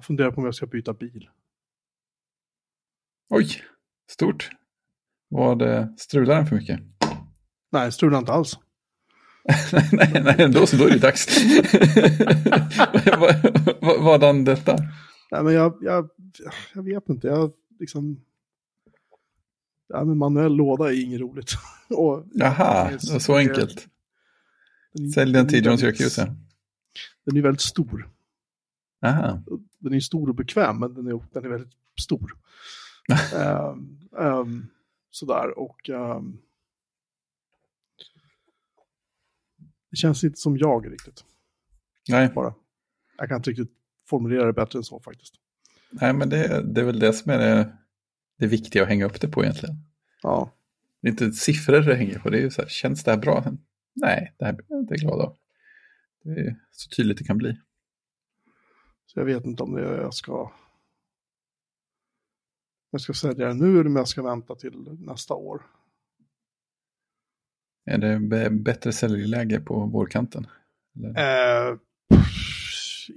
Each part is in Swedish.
Jag funderar på om jag ska byta bil. Oj, stort. Var det strular den för mycket? Nej, strular inte alls. nej, nej, då så, då är det dags. Vadan detta? Nej, men jag, jag, jag vet inte. Jag liksom... Ja, men manuell låda är inget roligt. Och, Jaha, var så enkelt. Sälj den till John Syracuse. Den är väldigt stor. Aha. Den är stor och bekväm, men den är, den är väldigt stor. um, um, sådär, och... Um, det känns inte som jag riktigt. Nej. Bara. Jag kan inte riktigt formulera det bättre än så faktiskt. Nej, men det, det är väl det som är det, det viktiga att hänga upp det på egentligen. Ja. Det är inte siffror det hänger på, det är ju så här, känns det här bra? Nej, det här blir jag inte glad av. Det är så tydligt det kan bli. Så jag vet inte om jag ska... Jag ska sälja det nu eller om jag ska vänta till nästa år. Är det bättre säljläge på vårkanten? Eh,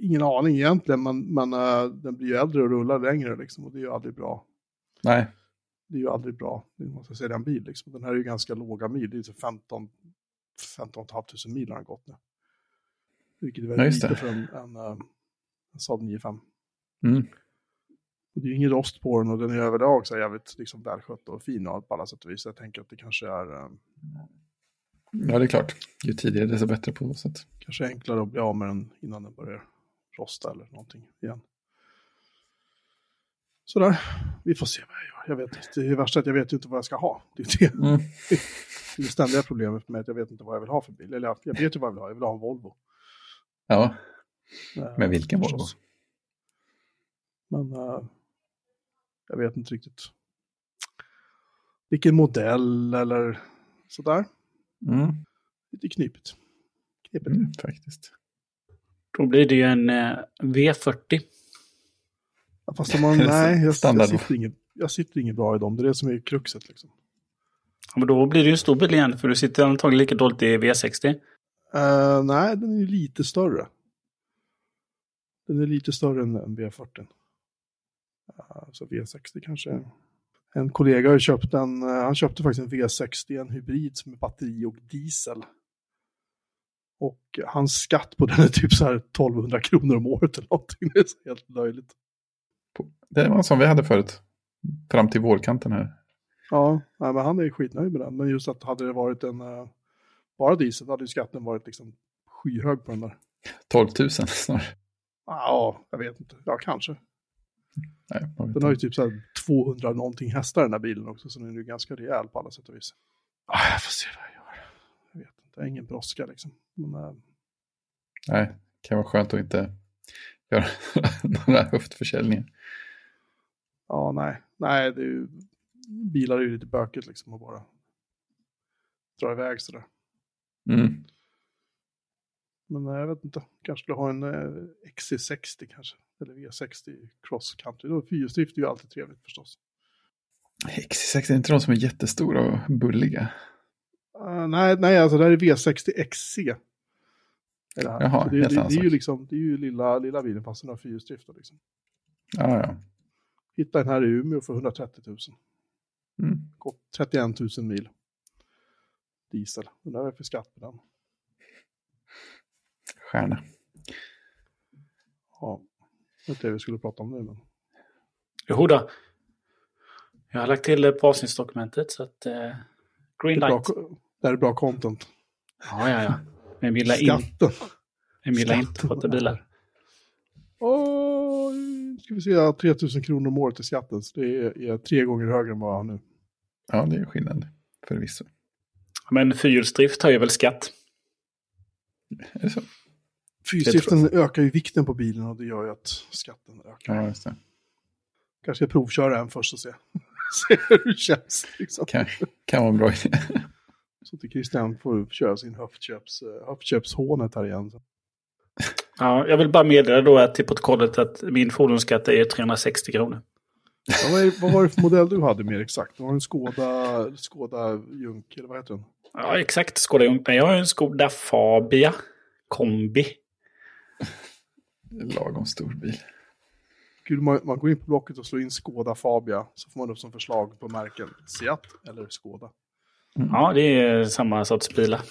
ingen aning egentligen, men, men uh, den blir ju äldre och rullar längre liksom, och det är ju aldrig bra. Nej. Det är ju aldrig bra. Man måste sälja en bil liksom. Den här är ju ganska låga mil, det är ju 15 15 500 mil har den gått nu. Vilket är väldigt lite för en, en, eh, en Saab 9-5. Mm. Och det är ingen rost på den och den är överlag så jävligt liksom, välskött och fin och på alla sätt och vis. Jag tänker att det kanske är... Um... Ja, det är klart. Ju tidigare desto bättre på något sätt. Kanske enklare att bli av med den innan den börjar rosta eller någonting igen. Sådär, vi får se vad jag gör. Jag vet det är värsta att jag vet inte vad jag ska ha. Det är det, mm. det, är det ständiga problemet med att jag vet inte vad jag vill ha för bil. Eller jag vet ju vad jag vill ha, jag vill ha en Volvo. Ja, men vilken Volvo? Men uh, jag vet inte riktigt vilken modell eller sådär. Mm. Lite knipigt. Knepigt. Mm, faktiskt. Då blir det ju en eh, V40. Ja, fast om man, nej, jag, jag, sitter inget, jag sitter inget bra i dem. Det är det som är kruxet. Liksom. Ja, men då blir det ju en stor bil igen, för du sitter antagligen lika dåligt i V60. Uh, eh, nej, den är lite större. Den är lite större än, än V40. Uh, så V60 kanske. En kollega har köpt en, uh, han köpte faktiskt en V60, en hybrid med batteri och diesel. Och hans skatt på den är typ så här 1200 kronor om året eller någonting. Det är så helt löjligt. Det var som vi hade förut. Fram till vårkanten här. Ja, nej, men han är skitnöjd med den. Men just att hade det varit en uh, bara diesel hade ju skatten varit liksom skyhög på den där. 12 000 snarare. Ja, jag vet inte. Ja, kanske. Nej, den har ju typ så 200 någonting hästar den här bilen också, så den är ju ganska rejäl på alla sätt och vis. Ah, jag får se vad jag gör. Jag vet inte, det är ingen brådska liksom. Men, äh... Nej, det kan vara skönt att inte göra några höftförsäljningar. Ja, nej, nej, det är ju, bilar är ju lite bökigt liksom att bara dra iväg sådär. Mm. Men jag vet inte, kanske skulle ha en eh, XC60 kanske. Eller V60 Cross Country. Då fyrhjulsdrift är ju alltid trevligt förstås. XC60 är inte de som är jättestora och bulliga? Uh, nej, nej, alltså det här är V60 XC. Det, Jaha, det, det, det, det är ju liksom, det är ju lilla, lilla bilen fast den har fyrhjulsdrift. Liksom. Ja, ja. Hittade den här i Umeå för 130 000. Mm. Gått 31 000 mil. Diesel. Undrar vad är för skatt på den. Stjärna. Ja, det är inte det vi skulle prata om nu men. Jo då. Jag har lagt till det på avsnittsdokumentet så att eh, green det det här är bra content. Ja, ja, ja. Men gillar. In, jag gillar inte prata bilar. Åh, ska vi se, 3000 kronor om året i skatten. Så det är, är tre gånger högre än vad jag har nu. Ja, det är skillnad förvisso. Men fyrhjulsdrift höjer väl skatt? Är det så? Fyrhjulsdriften ökar ju vikten på bilen och det gör ju att skatten ökar. Ja, just det. Kanske jag provköra en först och se, se hur det känns. Liksom. Kan, kan vara en bra idé. Så att Christian får köra sin höftköps, höftköpshånet här igen. Ja, jag vill bara meddela då att till protokollet att min fordonsskatt är 360 kronor. Ja, vad, är, vad var det för modell du hade mer exakt? Det var en Skoda, Skoda Junk, eller vad heter den? Ja, exakt. Skoda Junk. Nej, jag har en Skoda Fabia kombi. Lagom stor bil. Gud, man, man går in på Blocket och slår in Skoda Fabia så får man upp som förslag på märken Seat eller Skoda. Ja, det är samma sorts bilar.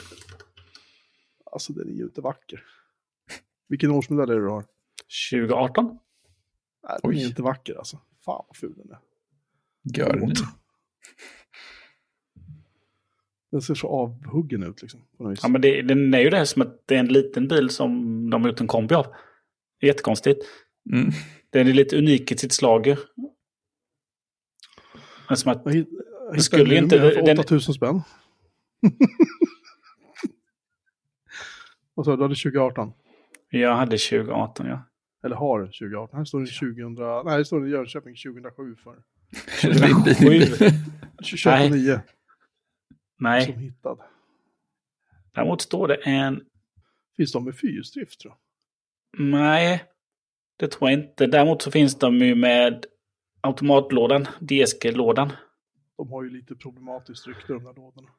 Alltså den är ju inte vacker. Vilken årsmodell är det du har? 2018? Nej, den är Oj. inte vacker alltså. Fan vad ful den är. Gör ni? Den ser så avhuggen ut. Liksom, Ja, men det, den är ju det som att det är en liten bil som de har gjort en kombi av. Jättekonstigt. Mm. Den är lite unik i sitt slager. Men som att... Jag hittade skulle inte, för 8000 spänn. Vad sa du, du hade 2018? Jag hade 2018, ja. Eller har 2018. Här står det 2000, nej, här står det Jönköping 2007 för. 2007? 2009. Nej. Som hittad. Däremot står det en... Finns de med fyrhjulsdrift tror jag? Nej, det tror jag inte. Däremot så finns de ju med automatlådan, DSG-lådan. De har ju lite problematiskt rykte de där lådorna.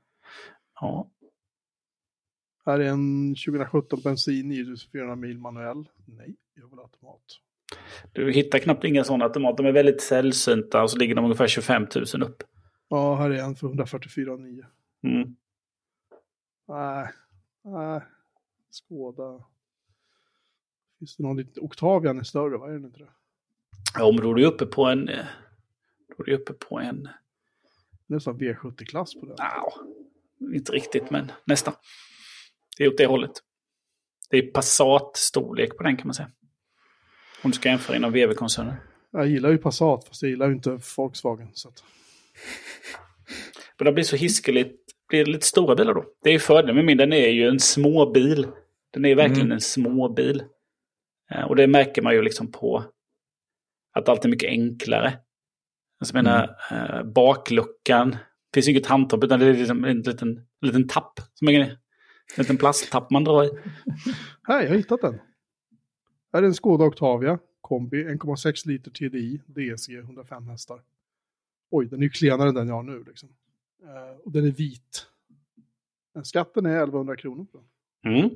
Ja. Här är en 2017 bensin 9400 mil manuell. Nej, jag vill ha automat. Du hittar knappt inga sådana automat. De är väldigt sällsynta och så ligger de ungefär 25 000 upp. Ja, här är en för 144 900. Mm. Nej, nej. Skåda. Finns det någon lite... Octavian är större, vad är den inte det? Ja, men då är du uppe på en... eh, Då är du uppe på en... Nästan V70-klass på den. Ja, inte riktigt, men nästan. Det är åt det hållet. Det är Passat-storlek på den kan man säga. Om du ska jämföra inom VW-koncernen. Jag gillar ju Passat, fast jag gillar ju inte Volkswagen. Så att... Men det blir så hiskeligt. Blir det lite stora bilar då? Det är ju fördelen med min. Den är ju en småbil. Den är verkligen Mm. en småbil. Eh, Och det märker man ju liksom på att allt är mycket enklare. Alltså, Jag menar, eh, bakluckan. Det finns ju inget handtag utan det är liksom en liten, en liten tapp. Som är en liten plasttapp man drar i. Här, jag har hittat den. Här är en Skoda Octavia, kombi, 1,6 liter TDI, DSG, 105 hästar. Oj, den är ju klenare än den jag har nu. Liksom. Eh, och den är vit. Men skatten är 1100 kronor på den. Mm.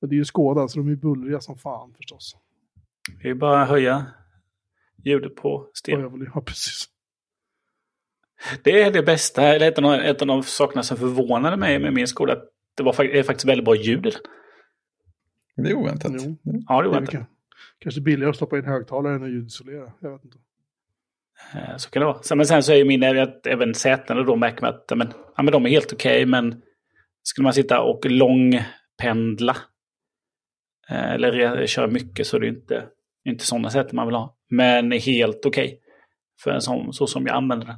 Men det är ju Skåda, så de är bullriga som fan förstås. Det är bara att höja ljudet på vill, ja, precis. Det är det bästa, eller ett av, de, ett av de sakerna som förvånade mig med min skola. Det var fak- är faktiskt väldigt bra ljud. Det är oväntat. Jo. Ja, det Det är inte. kan- kanske billigare att stoppa in högtalare än att ljudisolera. Jag vet inte. Eh, Så kan det vara. Sen, men sen så är ju min att även sätena då märker man att men, ja, men de är helt okej, men skulle man sitta och långpendla eh, eller köra mycket så är det inte, inte sådana säten man vill ha. Men är helt okej för en sån, så som jag använder den.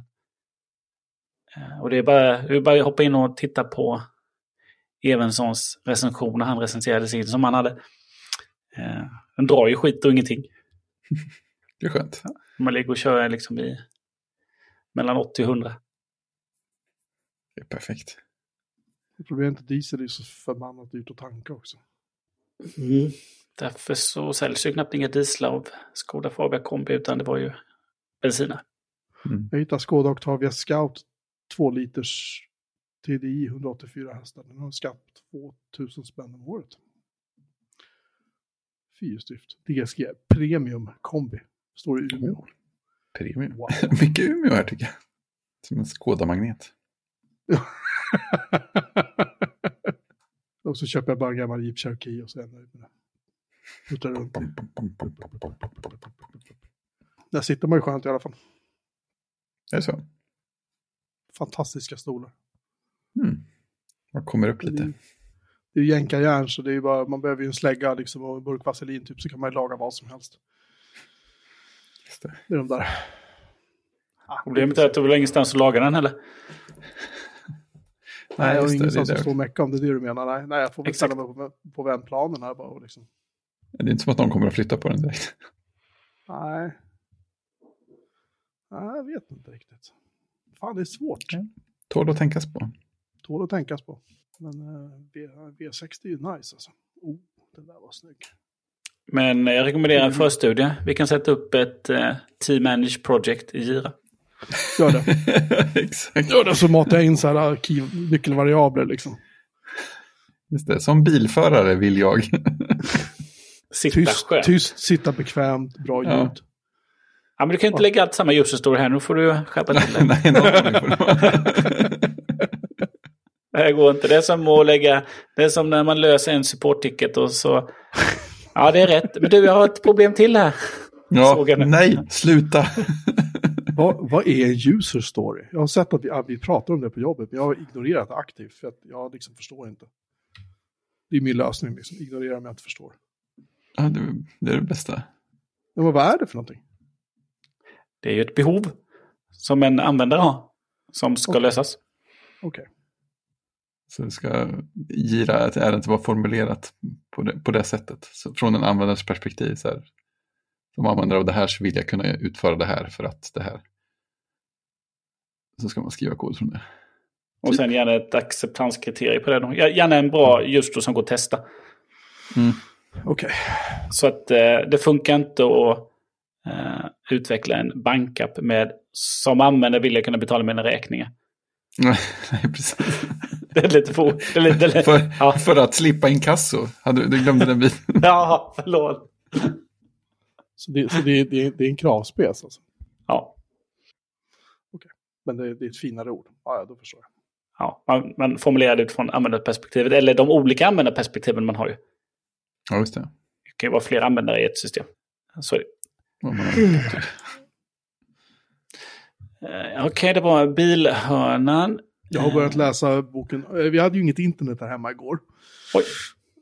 Eh, Och det är bara, det är bara att hoppa in och titta på Evenssons recension när han recenserade sin som han hade. Den drar ju skit och ingenting. Det är skönt. Man ligger och kör liksom i mellan 80 och 100. Det är perfekt. Problemet är att diesel är så förbannat dyrt att tanka också. Därför så säljs ju knappt inga dieslar av Skoda Fabia Kombi utan det var ju bensiner. Mm. Jag hittade Skoda Octavia Scout 2 liters TDI 184 hästar. Den har en skatt på 2000 spänn om året. Fyrhjulsdrift. DSG Premium Kombi. Står i Umeå. Premium. Wow. Mycket Umeå här tycker jag. Som en skådamagnet. och så köper jag bara en gammal Jeep Cherokee och så ändrar jag nöjd det. Där sitter man ju skönt i alla fall. Är Det så? Fantastiska stolar. Mm. Man kommer upp lite. Det är, det är jänkarjärn så det är bara, man behöver ju en slägga liksom, och en burk vaselin typ så kan man ju laga vad som helst. Just det. Det är de där. Ah, Problemet är att du ha ingenstans att laga den heller. Nej, just det, ingenstans att stå och mecka om det är det du menar. Nej, nej jag får väl ställa mig på, på vändplanen här bara och liksom. det är inte som att någon kommer att flytta på den direkt. Nej. Nej, jag vet inte riktigt. Fan, det är svårt. Tål att tänkas på. Tål att tänkas på. Men eh, v, V60 är ju nice alltså. Oh, den där var snygg. Men jag rekommenderar en förstudie. Vi kan sätta upp ett eh, Team Manage Project i Gira. Gör det. Exakt. Gör det så matar jag in så här key- nyckelvariabler liksom. Just det. Som bilförare vill jag. Sitta Tyst, skönt. tyst, sitta bekvämt, bra Ja. ljud. Ja, men du kan ju inte lägga allt samma user story här. Nu får du skärpa till dig. Nej. Det här går inte. Det är som att lägga... Det är som när man löser en support-ticket och så... Ja, det är rätt. Men du, jag har ett problem till här. Ja, nej, sluta. Vad, vad är en user story? Jag har sett att vi, att vi pratar om det på jobbet, men jag har ignorerat det aktivt för att jag liksom förstår inte. Det är min lösning, liksom. ignorera om jag inte förstår. Ja, det, det är det bästa. Men vad är det för någonting? Det är ju ett behov som en användare har. Som ska Okej. lösas. Okej. Så det ska gira att ärendet var formulerat på det, på det sättet. Så från en användares perspektiv. Så här, som användare av det här så vill jag kunna utföra det här för att det här. Så ska man skriva kod från det. Och sen gärna ett acceptanskriterium på det. då. Gärna en bra just som går att testa. Mm. Okej. Så att eh, det funkar inte att eh, utveckla en bankapp med som användare vill jag kunna betala mina räkningar. Nej, nej, precis. Det är lite för... Det är lite, det är, För, ja. för att slippa inkasso. Hade, du glömde den biten. ja, förlåt. Så, det, så det, det, det är en kravspec alltså? Ja, Men det, det är ett finare ord? Ja, ja, då förstår jag. ja. Man, man formulerar det utifrån användarperspektivet. Eller de olika användarperspektiven man har ju. Ja, just det. Det kan ju vara fler användare i ett system. Så är det. Eh, Okej, det var bilhörnan. Jag har börjat läsa boken. Eh, Vi hade ju inget internet här hemma igår. Oj.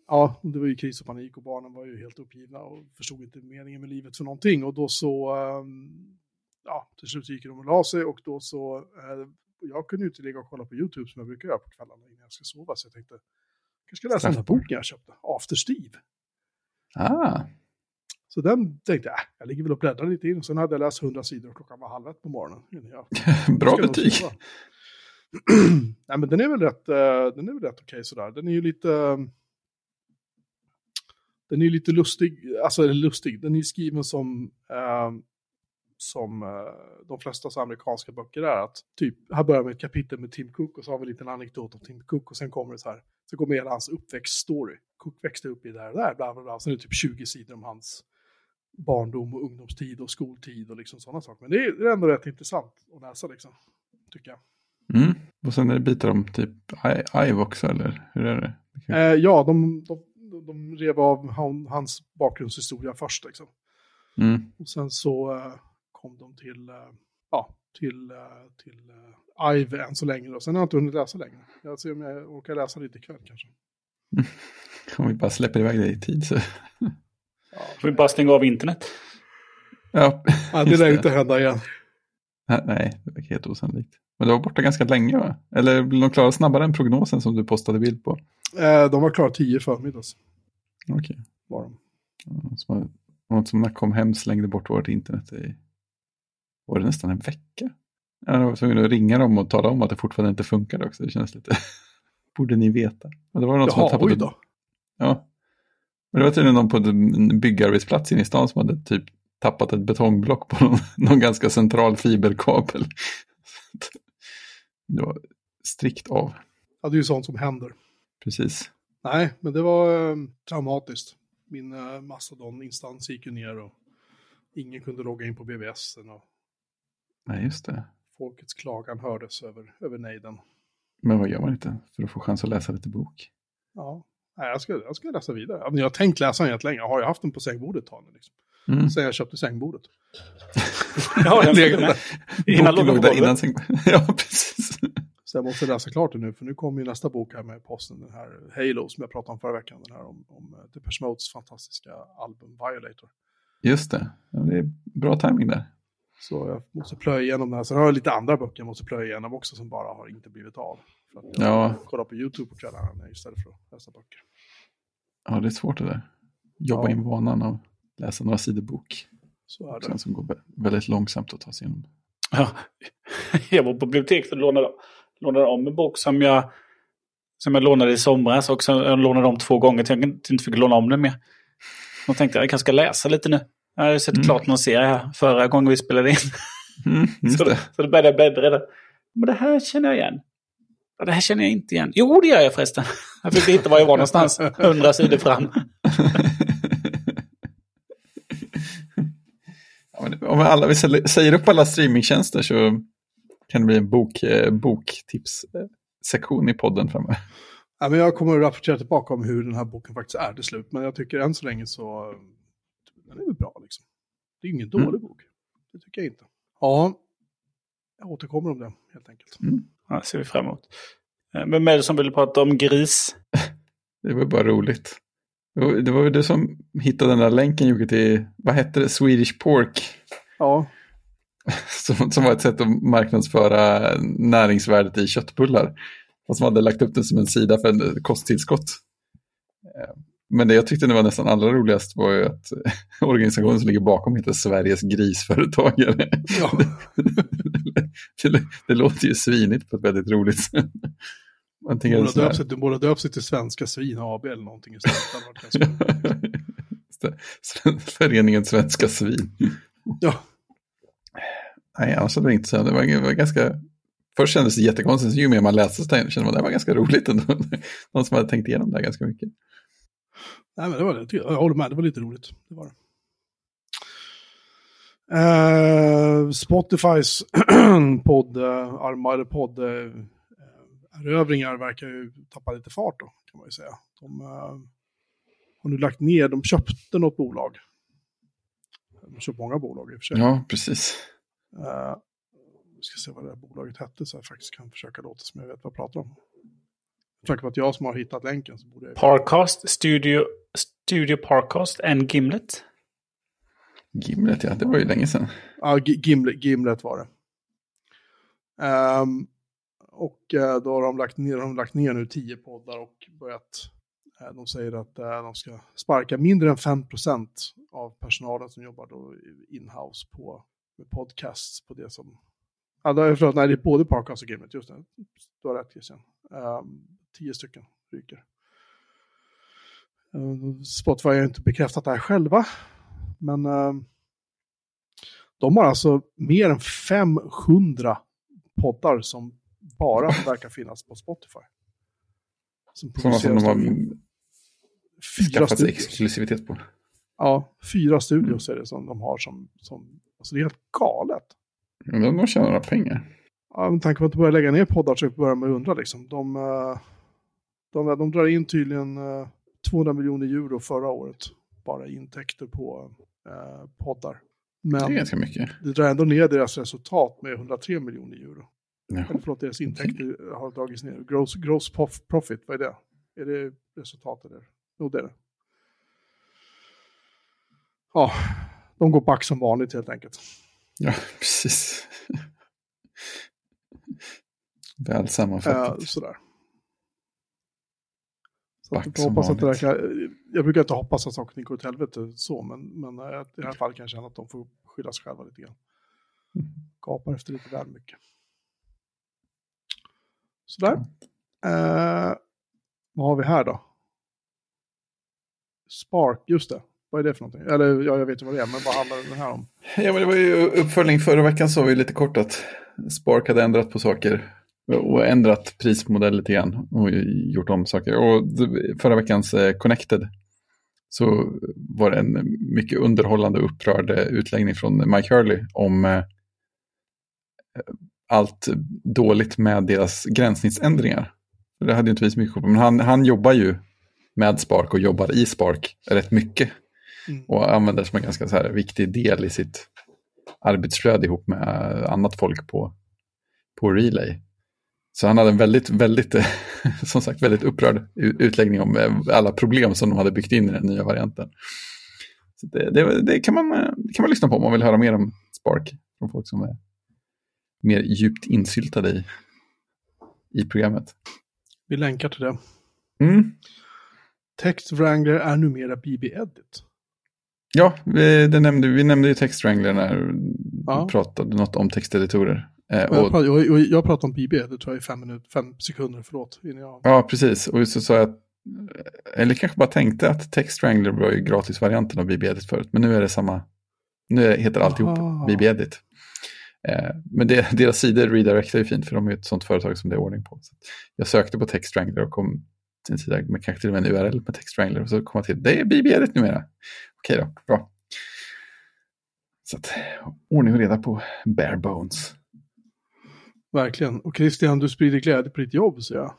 Ja, det var ju kris och panik och barnen var ju helt uppgivna och förstod inte meningen med livet för någonting. Och då så, ehm, ja, till slut gick de och la sig och då så, eh, jag kunde ju inte ligga och kolla på YouTube som jag brukar göra på kvällarna innan jag ska sova. Så jag tänkte, jag ska läsa den här boken jag köpte, After Steve. Ah, Så den tänkte jag, äh, jag ligger väl och bläddrar lite in. Sen hade jag läst 100 sidor och klockan var halv ett på morgonen. bra betyg. Nej, men den är väl rätt, uh, den är väl rätt okej sådär. Den är ju lite... eh, Den är ju lite lustig, alltså eller lustig, den är ju skriven som, eh, som eh, de flesta så amerikanska böcker är. Att typ, här börjar med ett kapitel med Tim Cook och så har vi en liten anekdot om Tim Cook och sen kommer det så här, så kommer hela hans uppväxtstory. Cook växte upp i det här och där, bla bla bla. Sen är det typ 20 sidor om hans barndom och ungdomstid och skoltid och liksom sådana saker. Men det är, det är ändå rätt intressant att läsa liksom, tycker jag. Mm. Och sen är det bitar om typ Ive också, eller hur är det? Eh, ja, de, de, de rev av han, hans bakgrundshistoria först liksom. Mm. Och sen så eh, kom de till, eh, ja, till, eh, till uh, Ive än så länge. Och sen har jag inte hunnit läsa längre. Jag ser om jag orkar läsa lite ikväll kanske. Om vi bara släpper iväg det i tid så. Får vi bara stänga av internet? Ja, Ja, det lär inte hända igen. Nej, Nej, det verkar helt osannolikt. Men det var borta ganska länge va? Eller blev de klara snabbare än prognosen som du postade bild på? Eh, de var klara tio förmiddags. Okej. Var de. Som, något som när kom hem slängde bort vårt internet i, var det nästan en vecka? Jag var tvungen att ringa dem och tala om att det fortfarande inte funkade också. Det känns lite, borde ni veta. Och det var något som hade Jaha, tappat oj ett- då. Ja. Men det var tydligen någon på en byggarbetsplats inne i stan som hade typ tappat ett betongblock på någon, någon ganska central fiberkabel. Det var strikt av, Ja, det är ju sånt som händer. precis. Nej, men det var eh, traumatiskt. Min eh, Mastodon-instans gick ju ner och ingen kunde logga in på BBS. Och Nej, just det. folkets klagan hördes över, över nejden. Men vad gör man inte för att få chans att läsa lite bok? Ja, Nej, jag ska, jag ska läsa vidare. Jag har tänkt läsa den jättelänge. Jag har ju haft den på sängbordet ett tag nu. Liksom. Mm. Sen jag köpte sängbordet. Ja, den Legat där. Innan låg på sen... Ja, precis. Så jag måste läsa klart det nu, för nu kommer ju nästa bok här med posten, den här Halo som jag pratade om förra veckan, den här om, om eh, Depeche Modes fantastiska album Violator. Just det. Ja, det är bra timing där. Så jag måste plöja igenom den här. Sen har jag lite andra böcker jag måste plöja igenom också som bara har inte blivit av. För att jag Ja. kollar på YouTube på kvällarna istället för att läsa böcker. Ja, det är svårt det där. Jobba Ja. in vanan av läsa några sidor bok. Så är det. Sen som går vä- väldigt långsamt att ta sig igenom. Ja. Jag var på biblioteket och lånade, lånade om en bok som jag, som jag lånade i somras och som jag lånade om två gånger till jag inte fick låna om den mer. Och tänkte jag kanske ska läsa lite nu. Jag hade sett mm. klart någon serie här förra gången vi spelade in. Mm, så, det. så då började jag bläddra där. Men det här känner jag igen. Det här känner jag inte igen. Jo, det gör jag förresten. Jag fick hitta var jag var någonstans. Hundra sidor fram. om alla, vi säger upp alla streamingtjänster så kan det bli en bok, eh, boktipssektion i podden framöver. Ja, men jag kommer att rapportera tillbaka om hur den här boken faktiskt är till slut. Men jag tycker än så länge så den är väl bra liksom. Det är ingen dålig mm. bok. Det tycker jag inte. Ja, jag återkommer om det helt enkelt. Mm. Ja, ser vi fram emot. Eh, vem är det som vill prata om gris? det var bara roligt. Det var ju du som hittade den där länken Jocke till, vad hette det, Swedish Pork? Ja. Som, som var ett sätt att marknadsföra näringsvärdet i köttbullar. Och som hade lagt upp det som en sida för en kosttillskott. Eh, men det jag tyckte det var nästan allra roligast var ju att organisationen som ligger bakom heter Sveriges grisföretagare. Ja. det, det, låter ju svinigt på ett väldigt roligt sätt. Man du, borde döpt sig, du borde döpt sig till Svenska Svin AB eller någonting istället. Föreningen Svenska Svin. Ja. Nej, annars hade det inte så. Det var, det var ganska... Först kändes det jättekonstigt, ju mer man läste så kände man att det var ganska roligt ändå. Någon som hade tänkt igenom det här ganska mycket. Nej, men det var det. Jag håller med, det var lite roligt. Det var det. Uh, Spotifys podd, uh, armade podd, uh, erövringar verkar ju tappa lite fart då, kan man ju säga. De uh, har nu lagt ner, de köpte något bolag. De köpte många bolag i och för sig. Ja, precis. Uh, vi ska se vad det här bolaget hette så jag faktiskt kan försöka låta som jag vet vad jag pratar om. Tack vare att jag som har hittat länken så borde jag... Parcast, Studio, Studio Parcast and Gimlet. Gimlet, ja. Det var ju länge sedan. Ja, Gimlet, Gimlet var det. Um, och uh, då har de lagt ner, de lagt ner nu tio poddar och börjat... Uh, de säger att de ska sparka mindre än 5% av personalen som jobbar då inhouse på med podcasts på det som... Ja, förlåt, nej, det är både Parcast och Gimlet, just det. Du har rätt Christian. Um, tio stycken ryker. Uh, Spotify har inte bekräftat det här själva, men uh, de har alltså mer än 500 poddar som bara verkar finnas på Spotify. Som Sådana som de har skaffat sig exklusivitet på. Ja, fyra studios är det som de har som, som alltså det är helt galet. Ja, de tjänar några pengar. Ja, med tanke på att de börjar lägga ner poddar så börjar man undra liksom. De, uh, de, de drar in tydligen 200 eh, miljoner euro förra året. Bara intäkter på eh, poddar. Men det är ganska mycket. Det drar ändå ner deras resultat med 103 miljoner euro. Ja. Eller förlåt, deras intäkter har dragits ner. Gross, gross profit, vad är det? Är det resultatet? Jo, det är det. Ja, de går back som vanligt helt enkelt. Ja, precis. Väl sammanfattat. Uh, sådär. Så att hoppas att det kan, jag brukar inte hoppas att saker går åt helvete så, men, men eh, i det här fallet kan jag känna att de får skylla sig själva lite grann. Mm. Gapar efter lite väl mycket. Sådär. Eh, vad har vi här då? Spark, just det. Vad är det för någonting? Eller ja, jag vet ju vad det är, men vad handlar den här om? Ja, men det var ju uppföljning förra veckan sa vi lite kort att Spark hade ändrat på saker och ändrat prismodell lite grann och gjort om saker. Och förra veckans eh, Connected så var det en mycket underhållande och upprörd eh, utläggning från Mike Hurley om eh, allt dåligt med deras gränssnittsändringar. Det hade inte vi så mycket på, men han, han jobbar ju med Spark och jobbar i Spark rätt mycket. Mm. Och använder som en ganska så här viktig del i sitt arbetsflöde ihop med annat folk på, på Relay. Så han hade en väldigt, väldigt, som sagt, väldigt upprörd utläggning om eh, alla problem som de hade byggt in i den nya varianten. Så det, det, det kan, man, det kan man lyssna på om man vill höra mer om Spark från folk som är mer djupt insyltade i, i programmet. Vi länkar till det. Mm. Text Wrangler är numera BB-edit. Ja, vi, det nämnde, vi nämnde ju Text Wrangler när ja. vi pratade något om texteditorer. Eh, och, jag, pratar, jag, jag pratar om BB, det tror jag är fem, minuter, fem sekunder, förlåt. Innan jag... Ja, precis. Och så sa jag, eller kanske bara tänkte att Text Wrangler var ju gratisvarianten av BB-edit förut, men nu är det samma, nu heter alltihop BB-edit. Eh, men det, deras sidor redirectar ju fint, för de är ett sånt företag som det är ordning på. Så jag sökte på Text Wrangler och kom till en sida med kanske till och med en URL med Text Wrangler, och så kom jag till, det är BB-edit numera. Okej då, bra. Så att, ordning och reda på bare bones. Verkligen. Och Christian, du sprider glädje på ditt jobb, så jag.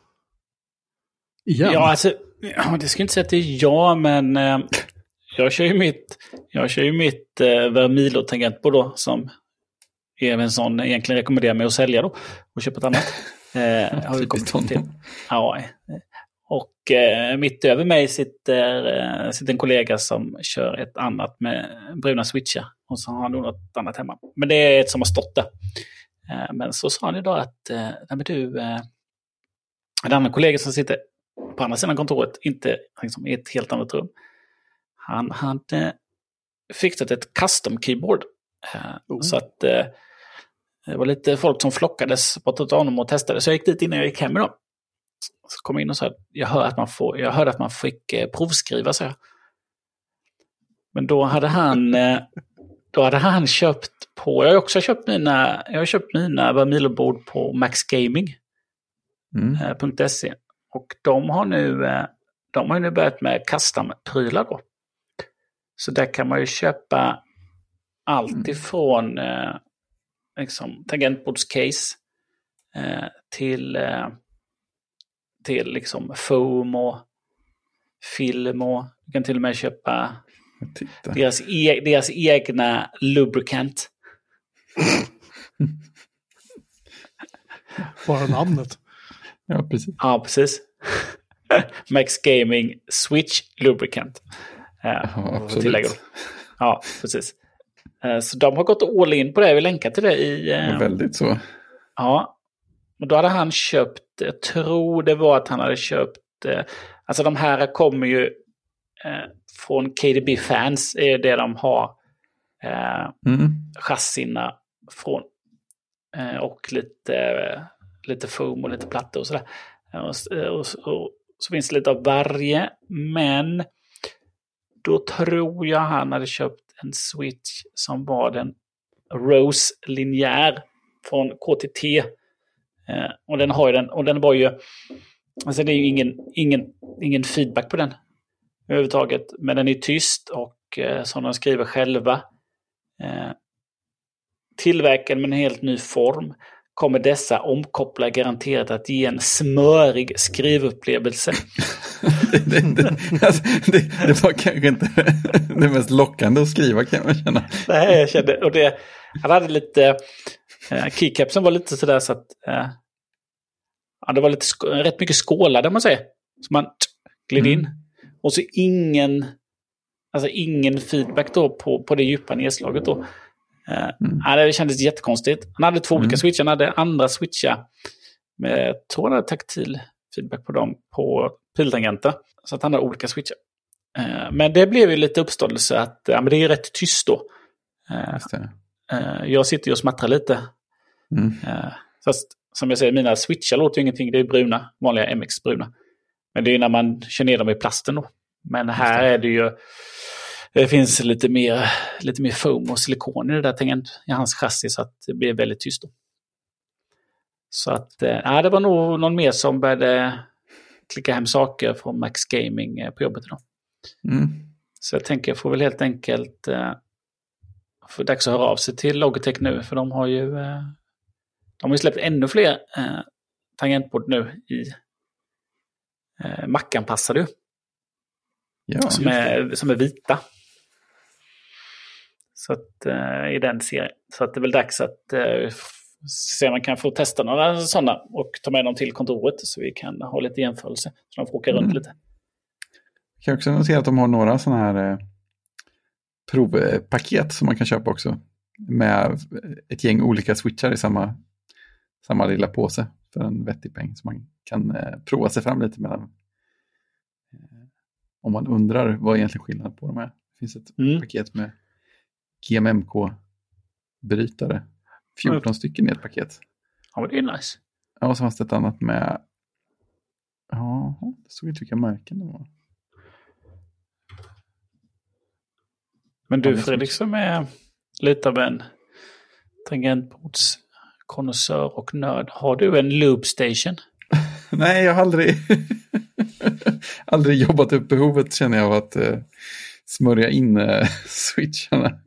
Igen. Ja, alltså, ja, det ska inte säga att det är jag, men eh, jag kör ju mitt, jag kör ju mitt eh, Vermilo tangentbord då, som Evensson egentligen rekommenderar mig att sälja då och köpa ett annat. Eh, jag har ju kommit till. Ja, eh, mitt över mig sitter, eh, sitter en kollega som kör ett annat med bruna switchar. Och så har han något annat hemma. Men det är ett som har stått där. Eh, men så sa han idag att, eh, nej du, eh, en annan kollega som sitter på andra sidan kontoret, inte liksom, i ett helt annat rum. Han hade fixat ett custom keyboard. Oh. Så att det var lite folk som flockades bort till honom och testade. Så jag gick dit innan jag gick hem idag. Så kom jag in och sa jag hör att man får, jag hörde att man fick eh, provskriva, så jag. Men då hade han, eh, då hade han köpt på, jag har också köpt mina, jag har köpt mina Vermilo-bord på Max Gaming Mm. eh, .se. Och de har nu, eh, de har nu börjat med custom-prylar då. Så där kan man ju köpa allt ifrån eh, liksom, tangentbordscase eh, till, eh, till liksom foam och film och du kan till och med köpa deras, e deras egna lubricant. Bara namnet. Ja, precis. Ja, precis. Max Gaming Switch Lubricant. Eh, Ja, absolut. Ja, precis. Eh, Så de har gått all in på det. Vi länkar till det i... eh, Och väldigt så. Ja. Och då hade han köpt, jag tror det var att han hade köpt, eh, alltså de här kommer ju eh, från KDB Fans, är det de har eh, Mm. chassina från. Och lite, lite foam och lite plattor och sådär. Och, och, och så finns det lite av varje. Men då tror jag han hade köpt en switch som var den Rose linjär från KTT. Eh, och den har ju den, och den var ju, alltså det är ju ingen, ingen, ingen feedback på den överhuvudtaget. Men den är tyst och eh, som de skriver själva, eh, tillverkad med en helt ny form kommer dessa omkoppla garanterat att ge en smörig skrivupplevelse. det, det, det, alltså, det, det var kanske inte det mest lockande att skriva kan man känna. Nej, jag kände, och det, han hade lite, eh, keycapsen var lite sådär så att, eh, ja, det var lite, rätt mycket skålar där man säger. Så man gled in. Mm. Och så ingen, alltså ingen feedback då på, på det djupa nedslaget då. Eh, Mm. det kändes jättekonstigt. Han hade två olika Mm. switchar, han hade andra switchar. Med, jag tror han hade taktil feedback på dem på piltangenter. Så att han hade olika switchar. Eh, men det blev ju lite uppståndelse att ja, men det är rätt tyst då. Eh. Eh, jag sitter ju och smattrar lite. Mm. Eh, fast som jag säger, mina switchar låter ju ingenting. Det är bruna, vanliga MX-bruna. Men det är när man kör ner dem i plasten då. Men här är det ju... Det finns lite mer, lite mer foam och silikon i det där tangent, i hans chassi så att det blir väldigt tyst då. Så att, ja, det var nog någon mer som började klicka hem saker från Max Gaming eh, på jobbet idag. Mm. Så jag tänker jag får väl helt enkelt eh, få dags att höra av sig till Logitech nu. För de har ju, eh, de har ju släppt ännu fler eh, tangentbord nu i eh, Mac-anpassade. Ja, Som är, som är vita. Så att eh, i den serien. Så att det är väl dags att eh, se om man kan få testa några sådana och ta med dem till kontoret så vi kan ha lite jämförelse. Så de får åka runt Mm. lite. Jag kan också notera att de har några sådana här eh, provpaket som man kan köpa också. Med ett gäng olika switchar i samma, samma lilla påse för en vettig peng. Så man kan eh, prova sig fram lite mellan. Eh, om man undrar vad egentligen skillnaden på dem är. Det finns ett Mm. paket med GMMK-brytare. 14 stycken i ett paket. Ja, men det är nice. Ja, och så fanns det ett annat med... Ja, det stod inte vilka märken det var. Men du är Fredrik som är lite av en tangentbordskonnässör och nörd. Har du en loop station? Nej, jag har aldrig, aldrig jobbat upp behovet känner jag av att eh, smörja in eh, switcharna.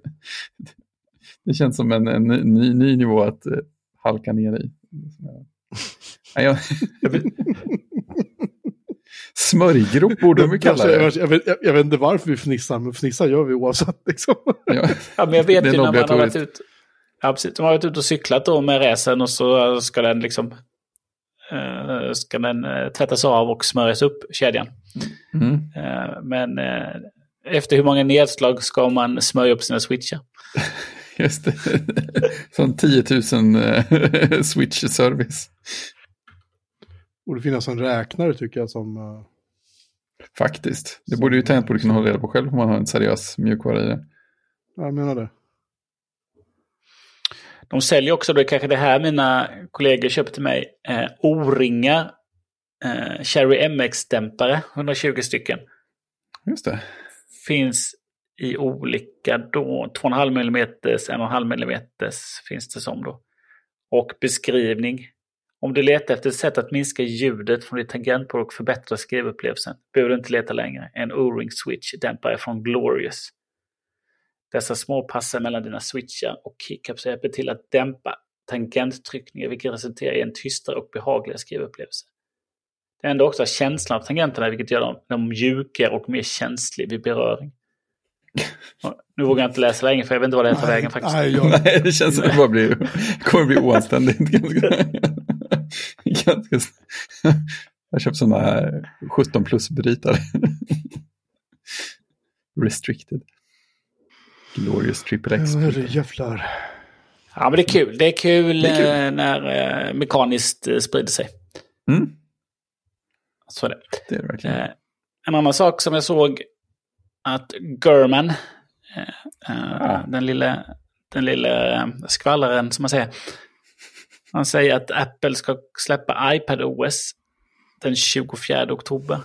Det känns som en, en ny, ny nivå att uh, halka ner i. Nej, jag, jag vet, smörjgrop borde de kalla det. Jag, jag, vet, jag, jag vet inte varför vi fnissar, men fnissar gör vi oavsett. Liksom. Ja. ja, men jag vet ju när man har varit ute. Ja, precis. De har varit ute och cyklat då med racen och så ska den liksom uh, ska den uh, tvättas av och smörjas upp, kedjan. Mm. Uh, men efter hur många nedslag ska man smörja upp sina switchar? Just det. Sån 10 000 switch-service. Borde finnas en räknare tycker jag som... Faktiskt. Det borde ju Tangent borde kunna hålla reda på själv om man har en seriös mjukvara i det. Jag menar det. De säljer också, det är kanske det här mina kollegor köper till mig, eh, O-ringar. Eh, Cherry MX-dämpare, 120 stycken. Just det. Finns i olika då, 2,5 mm, 1,5 mm finns det som då. Och beskrivning. Om du letar efter ett sätt att minska ljudet från ditt tangentbord och förbättra skrivupplevelsen behöver du inte leta längre. En O-ring switch dämpare från Glorious. Dessa små passar mellan dina switchar och keycaps hjälper till att dämpa tangenttryckningar vilket resulterar i en tystare och behagligare skrivupplevelse. Det ändrar också känslan av tangenterna vilket gör dem, dem mjukare och mer känslig vid beröring. Nu vågar jag inte läsa längre för jag vet inte vad det är tar vägen faktiskt. Nej, jag... nej, det känns som att det bara blir, kommer bli oanständigt. ganska, ganska, jag köpt sådana här 17 plus-brytare. Restricted. Glorious Triple X. Ja, jävlar. Ja, men det är kul. Det är kul, det är kul. Eh, när eh, mekaniskt eh, sprider sig. Mm. Så är det. Det är det verkligen. Eh, en annan sak som jag såg att German, eh, ja. den lilla den lilla skvallaren som man säger. Han säger att Apple ska släppa iPad OS den 24 oktober.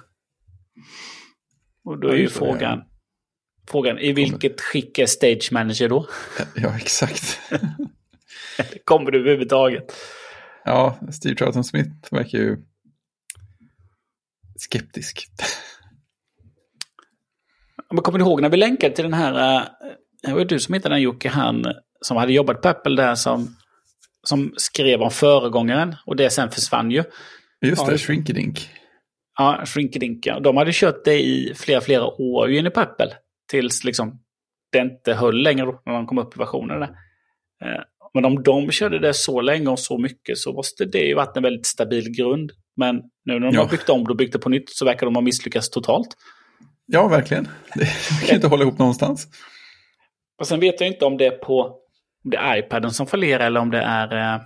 Och då är ju frågan, Frågan, i vilket skick är Stage Manager då? Ja, exakt. Kommer du överhuvudtaget? Ja, Steve Troughton Smith verkar ju skeptisk. Men kommer du ihåg när vi länkade till den här, eh, det var du som hittade den Jocke, han som hade jobbat på Apple där som, som skrev om föregångaren och det sen försvann ju. Just det, ja, Shrinkedink. Ja, Shrinkedink, ja. De hade kört det i flera, flera år inne på Apple. Tills liksom det inte höll längre när de kom upp i versionerna. Eh, men om de körde det så länge och så mycket så måste det ju varit en väldigt stabil grund. Men nu när de ja. har byggt om och byggt det på nytt så verkar de ha misslyckats totalt. Ja, verkligen. Det kan inte hålla ihop någonstans. Och sen vet jag inte om det är på om det är iPaden som fallerar eller om det är eh,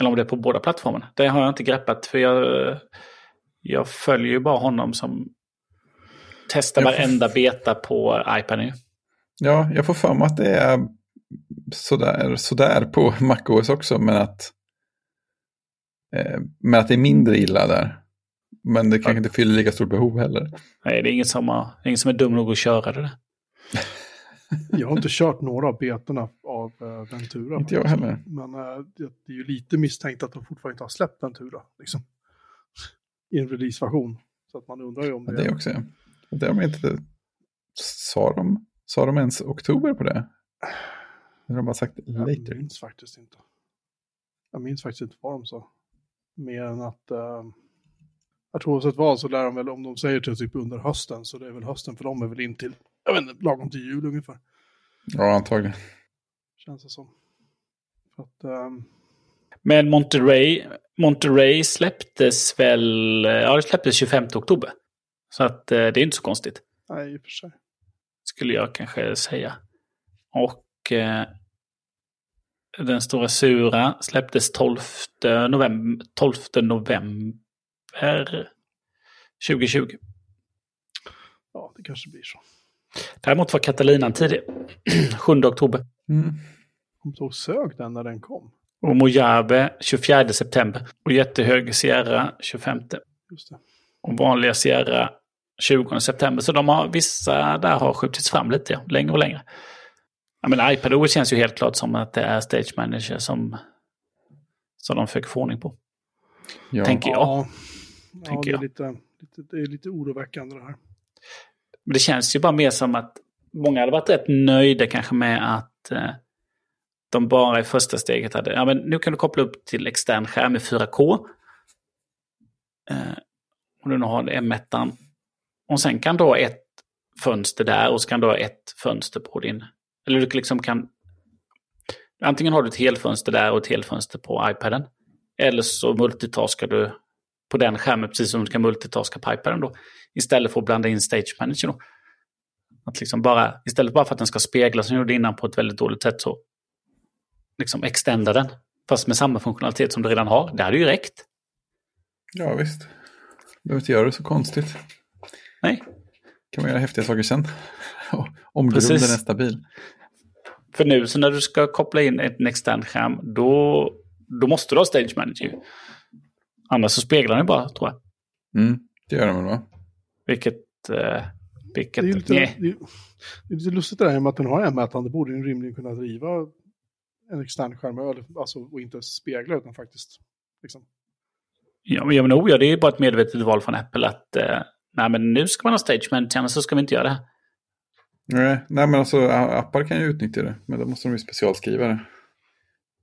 eller om det är på båda plattformarna. Det har jag inte greppat för jag, jag följer ju bara honom som testar varenda beta på iPaden. Ja, jag får för mig att det är sådär, sådär på MacOS också, men att, eh, men att det är mindre illa där. Men det kanske inte fyller lika stort behov heller. Nej, det är ingen som, har, ingen som är dum nog att köra det. jag har inte kört några av betorna av uh, Ventura. Inte jag heller. Men uh, det är ju lite misstänkt att de fortfarande inte har släppt Ventura. Liksom. I en releaseversion. Så att man undrar ju om det... Ja, det också, ja. Det har de inte... Sa de, sa de ens oktober på det? Eller har de bara sagt later? Jag minns faktiskt inte. Jag minns faktiskt inte vad de sa. Mer än att... Uh, jag tror oavsett vad så lär de väl, om de säger till typ under hösten, så det är väl hösten för dem är väl in till, jag vet inte, lagom till jul ungefär. Ja, antagligen. Känns det som. För att, um... Men Monterey, Monterey släpptes väl, ja det släpptes 25 oktober. Så att eh, det är inte så konstigt. Nej, i och för sig. Skulle jag kanske säga. Och eh, den stora sura släpptes 12 november, 12 november 2020. Ja, det kanske blir så. Däremot var Catalinan tidig. 7 oktober. Mm. Så sög den när den kom. Och Mojave 24 september. Och jättehög Sierra 25. Just det. Och vanliga Sierra 20 september. Så de har, vissa där har skjutits fram lite, ja, längre och längre. Ja, men iPadOS känns ju helt klart som att det är Stage Manager som, som de försöker få ordning på. Ja. Tänker jag. Ja, Tänker ja det, är lite, lite, det är lite oroväckande det här. Men det känns ju bara mer som att många hade varit rätt nöjda kanske med att, eh, de bara i första steget hade, ja men nu kan du koppla upp till extern skärm i 4K. Eh, och du nu har M1. Och sen kan du ha ett fönster där och så kan du ha ett fönster på din... Eller du liksom kan... Antingen har du ett helfönster där och ett helfönster på iPaden. Eller så multitaskar du på den skärmen precis som du kan multitaska på iPaden då. Istället för att blanda in Stage Manager då. Att liksom bara, istället bara för att den ska spegla som jag gjorde innan på ett väldigt dåligt sätt så liksom extenda den. Fast med samma funktionalitet som du redan har. Det hade ju räckt. Ja, visst. Behöver inte göra det så konstigt. Nej. Kan man göra häftiga saker sen. Om grunden är stabil. För nu så när du ska koppla in en extern skärm då, då måste du ha Stage Manager. Annars så speglar den bara, tror jag. Mm, det gör den väl va? Vilket... Eh, vilket Det är, lite, det, är, det är lite lustigt det här med att den har M1. borde den rimligen kunna driva en extern skärm, alltså, och inte spegla utan faktiskt liksom. Ja, men, ja, men oh, ja, det är bara ett medvetet val från Apple att eh, nej, men nu ska man ha Stage Manager, annars så ska vi inte göra det. Nej, nej, men alltså appar kan ju utnyttja det, men då måste de ju specialskriva det.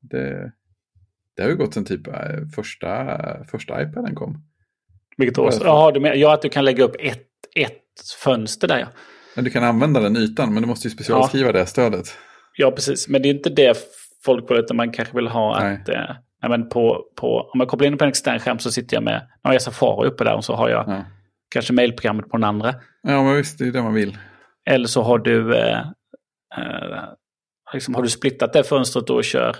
Det, det har ju gått sen typ eh, första, första iPaden kom. Vilket år? Ja, du menar, ja, att du kan lägga upp ett, ett fönster där ja. Men du kan använda den ytan, men du måste ju specialskriva ja. det stödet. Ja, precis. Men det är inte det folk vill, utan man kanske vill ha Nej. att... Eh, men på, på, om jag kopplar in på en extern skärm så sitter jag med, nu har jag Safari uppe där och så har jag ja. Kanske mailprogrammet på den andra. Ja, men visst, det är det man vill. Eller så har du, eh, eh, liksom, har du splittat det fönstret och kör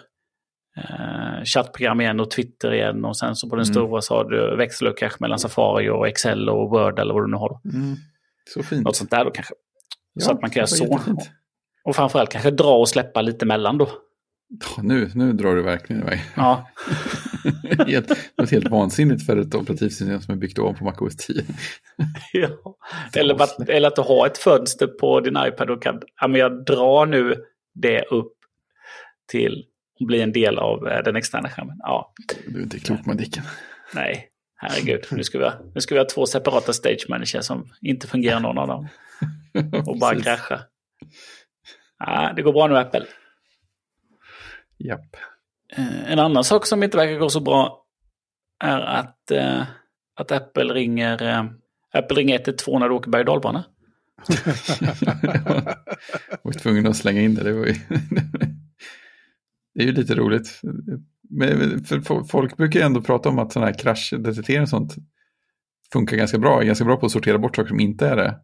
eh, chattprogram igen och Twitter igen och sen så på den mm. stora så har du växlar kanske mellan Safari och Excel och Word eller vad du nu har. Mm. Så fint. Något sånt där då kanske. Ja, så att man kan göra så. Och framförallt kanske dra och släppa lite mellan då. Nu, nu drar du verkligen iväg. Ja. helt, något helt vansinnigt för ett operativsystem som är byggt ovanpå MacOS 10. ja. eller, att, eller att du har ett fönster på din iPad och kan, ja, men jag drar nu det upp till att bli en del av eh, den externa skärmen. Ja. Du är inte klok Madicken. Nej, herregud. Nu ska, vi ha, nu ska vi ha två separata stage managers som inte fungerar någon av dem. Och bara krascha. Ja, det går bra nu Apple. Japp. Eh, en annan sak som inte verkar gå så bra är att, eh, att Apple ringer eh, Apple ringer 112 när du åker berg och dalbana. jag var tvungen att slänga in det. Det, var ju det är ju lite roligt. Men för folk brukar ju ändå prata om att sådana här kraschdetektering och sånt funkar ganska bra. Är ganska bra på att sortera bort saker som inte är det.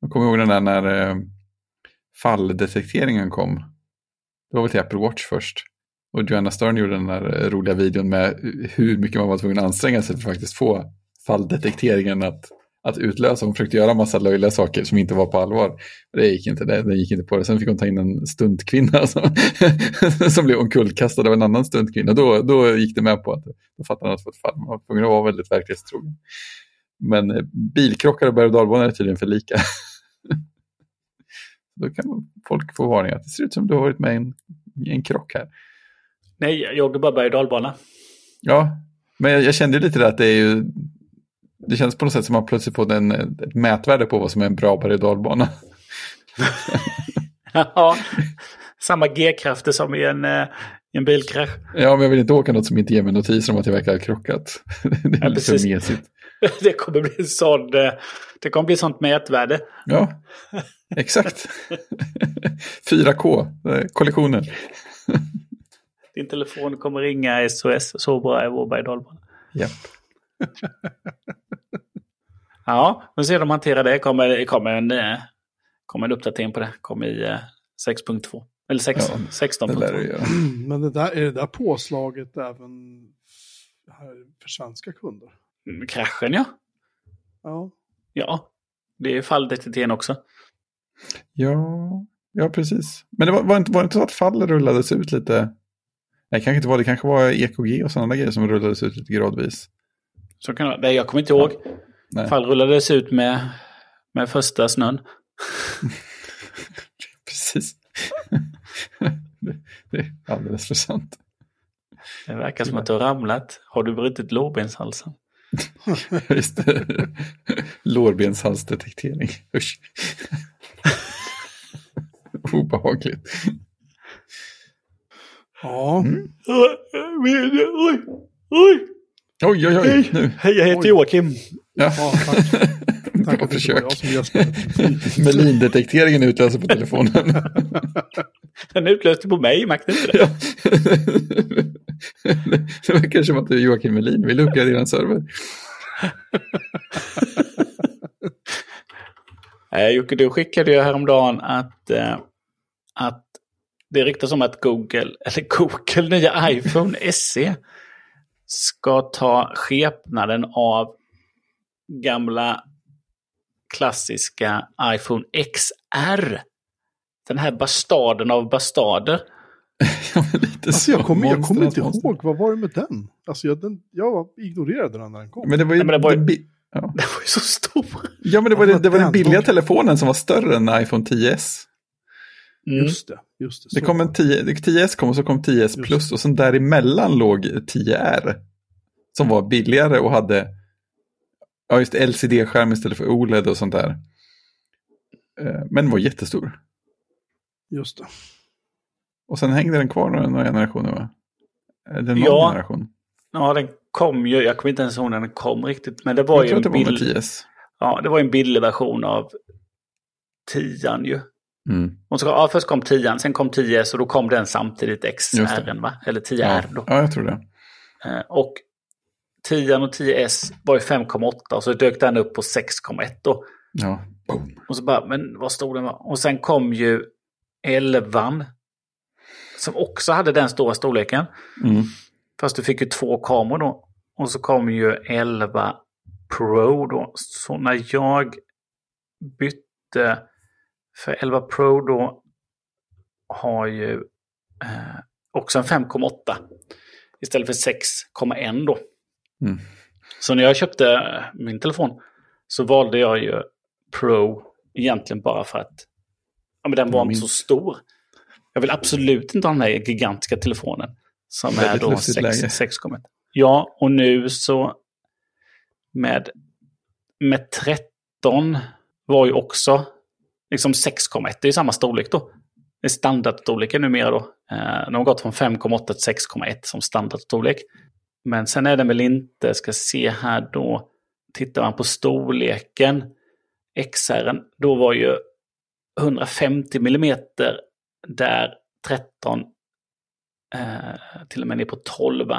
Jag kommer ihåg den där när falldetekteringen kom. Det var väl till Apple Watch först. Och Joanna Stern gjorde den där eh, roliga videon med hur mycket man var tvungen att anstränga sig för att faktiskt få falldetekteringen att, att utlösa. Hon försökte göra en massa löjliga saker som inte var på allvar. Det gick inte, det, det gick inte på det. Sen fick hon ta in en stuntkvinna som, som blev omkullkastad av en annan stuntkvinna. Då, då gick det med på att då fattade han att det var ett fall. Man var tvungen att vara väldigt verklighetstrogen. Men eh, bilkrockar och berg och dalbanor är tydligen för lika. Då kan folk få varning att det ser ut som du har varit med i en, en krock här. Nej, jag åkte bara berg och dalbana. Ja, men jag, jag kände lite det att det är ju... Det känns på något sätt som att man plötsligt fått en, ett mätvärde på vad som är en bra berg och dalbana. ja, samma G-krafter som i en, eh, en bilkrasch. Ja, men jag vill inte åka något som inte ger mig notiser om att jag verkligen har krockat. det är ja, lite mesigt. det kommer bli sån, eh, det kommer bli sånt mätvärde. Ja, exakt. 4K, eh, kollektioner. Din telefon kommer ringa SOS, så bra är vår berg Japp. ja, vi ser hur de hanterar det. Kommer, kommer, en, eh, kommer en uppdatering på det. Kommer i 6.2. Eller 6, ja, 16.2. Men det där, är det där påslaget även för svenska kunder? Mm, kraschen ja. Ja. Ja, det är falldetektorn också. Ja, ja precis. Men det var, var, inte, var det inte så att fall rullades ut lite? Nej, kanske inte var det. kanske var EKG och sådana grejer som rullades ut lite gradvis. Så kan det Nej, jag kommer inte ihåg. Nej. Fall rullades ut med, med första snön. precis. det är alldeles för sant. Det verkar som att du har ramlat. Har du brutit lårbenshalsen? Just det. Lårbenshalsdetektering. Usch. Obehagligt. Ja, Mm. Oj, oj. Oj, oj, oj. Hej, Nu. hej jag heter Oj. Joakim. Ja. ja tack. Tack Bra försök. Melin-detekteringen utlöser på telefonen. Den utlöste på mig, märkte inte det? Ja. Det verkar som att du är Joakim Melin. Vill du uppgradera en server? Nej, Jocke, du skickade ju häromdagen att, eh, att det ryktas om att Google, eller Google, nya iPhone SE ska ta skepnaden av gamla klassiska iPhone XR. Den här bastarden av bastarder. Alltså jag kommer, jag kommer inte ihåg, vad var det med den? Alltså jag, den, jag ignorerade den när den kom. Men det var ju, Nej, men det var ju- ja. Den var ju så stor. ja, men det var, Ja, det var den den. billiga telefonen som var större än iPhone 10s. Mm. Just det, just det. Det kom en 10, 10s kom och så kom 10s Just. plus och sen däremellan låg 10R. Som var billigare och hade ja, just LCD-skärm istället för OLED och sånt där. Eh, Men var jättestor. Just det. Och sen hängde den kvar några, generationer va? Någon Ja. generation? Ja, den kom ju, jag kommer inte ens ihåg när den kom riktigt, men det var Jag ju tror en att det var med bild, 10s. ja, det var en billig version av 10 ju. Mm. Och så, ja, först kom 10 sen kom 10 så då kom den samtidigt XR, va? Eller Ja. 10R då. ja, jag tror det. Eh, Och 10 och 10S var ju 5,8 och så dök den upp på 6,1 då. Ja. Boom. Och så bara, men vad stod den? Och sen kom ju 11 som också hade den stora storleken. Mm. Fast du fick ju två kameror då. Och så kom ju 11 Pro då. Så när jag bytte för 11 Pro då har ju eh, också en 5,8 istället för 6,1 då. Mm. Så när jag köpte min telefon så valde jag ju Pro egentligen bara för att ja, men den var inte så stor. Jag vill absolut inte ha den här gigantiska telefonen. Som är då lustigt läge. 6,1. Ja, och nu så med, med 13 var ju också liksom 6,1. Det är ju samma storlek då. Det är standardstorleken numera då. Eh, de har gått från 5,8 till 6,1 som standardstorlek. Men sen är den väl inte, ska se här då, tittar man på storleken, XR, då var ju 150 mm där 13 eh, till och med ner på 12.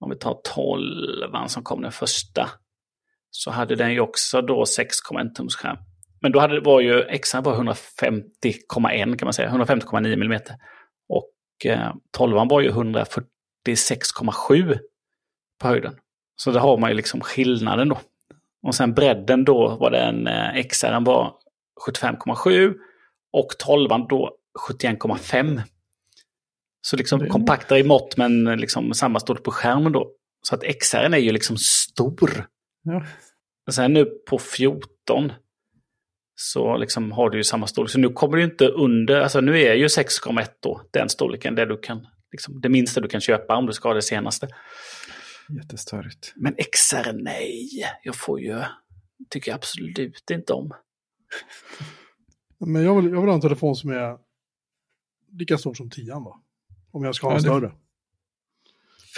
Om vi tar 12 som kom den första så hade den ju också då 6,1 tums skärm. Men då hade, var ju XR var 150,1 kan man säga, 150,9 mm. Och eh, 12 var ju 146,7 på höjden. Så där har man ju liksom skillnaden då. Och sen bredden då var den, eh, XR var 75,7 och 12 då 71,5. Så liksom är- kompaktare i mått men liksom samma storlek på skärmen då. Så att XR är ju liksom stor. Och sen nu på 14 så liksom har du ju samma storlek. Så nu kommer du inte under, alltså nu är ju 6,1 då den storleken där du kan, liksom, det minsta du kan köpa om du ska ha det senaste. Jättestörigt. Men XR, nej, jag får ju, tycker jag absolut inte om. Men jag vill, jag vill ha en telefon som är lika stor som 10 va? Om jag ska ha en Ja, det- större.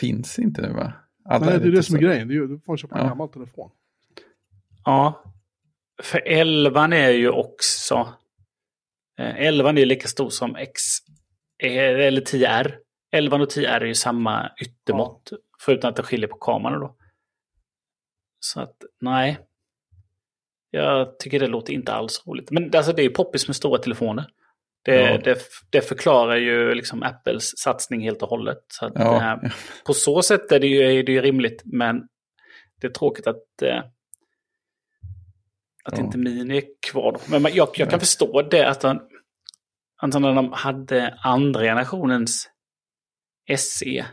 Finns inte nu va? Alla Nej, det är det som är grejen. Det är, du får köpa en Ja. gammal telefon. Ja, för 11 är ju också, eh, 11 är lika stor som X, eh, eller 10R. 11 och 10R är ju samma yttermått, förutom att det skiljer på kameran då. Så att, nej. Jag tycker det låter inte alls roligt. Men alltså, det är ju poppis med stora telefoner. Det, Ja. det, det förklarar ju liksom Apples satsning helt och hållet. Så Ja, eh, på så sätt är det ju, är det ju rimligt, men det är tråkigt att, eh, att Ja. inte Mini är kvar. Då. Men jag, jag kan förstå det, att han, alltså när de hade andra generationens SE,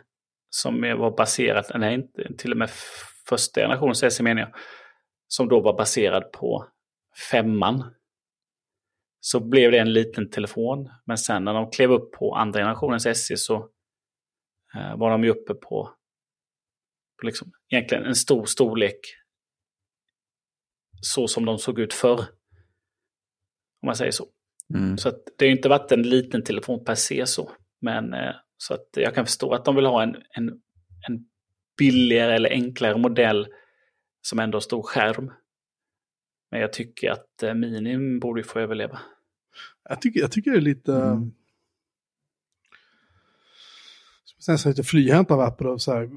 som var baserat, nej inte, till och med första generationens SE menar jag, som då var baserad på femman. Så blev det en liten telefon, men sen när de klev upp på andra generationens SE så eh, var de ju uppe på, på liksom, egentligen en stor storlek. Så som de såg ut förr. Om man säger så. Mm. Så att det har ju inte varit en liten telefon per se så. Men eh, Så att jag kan förstå att de vill ha en, en, en billigare eller enklare modell som ändå har stor skärm. Men jag tycker att eh, Minim borde få överleva. Jag tycker, jag tycker det är lite... Mm. Nästan lite flyhänt av Apple och så här,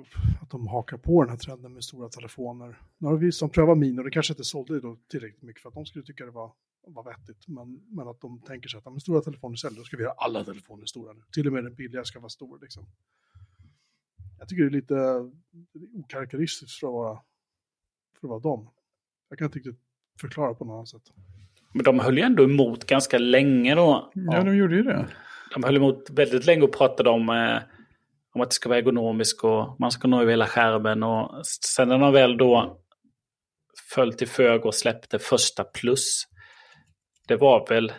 att de hakar på den här trenden med stora telefoner. Nu har vi som prövat Mini och det kanske inte sålde då tillräckligt mycket för att de skulle tycka det var, var vettigt. Men, men att de tänker sig att med stora telefoner säljer, då ska vi göra alla telefoner stora nu. Till och med den billiga ska vara stor liksom. Jag tycker det är lite okaraktäristiskt för att vara, för att vara dem. Jag kan inte riktigt förklara på något annat sätt. Men de höll ju ändå emot ganska länge då. Ja, de gjorde ju det. De höll emot väldigt länge och pratade om, eh, om att det ska vara ergonomiskt och man ska nå över hela skärmen. Och sen när de väl då föll till fög och släppte första plus. Det var väl,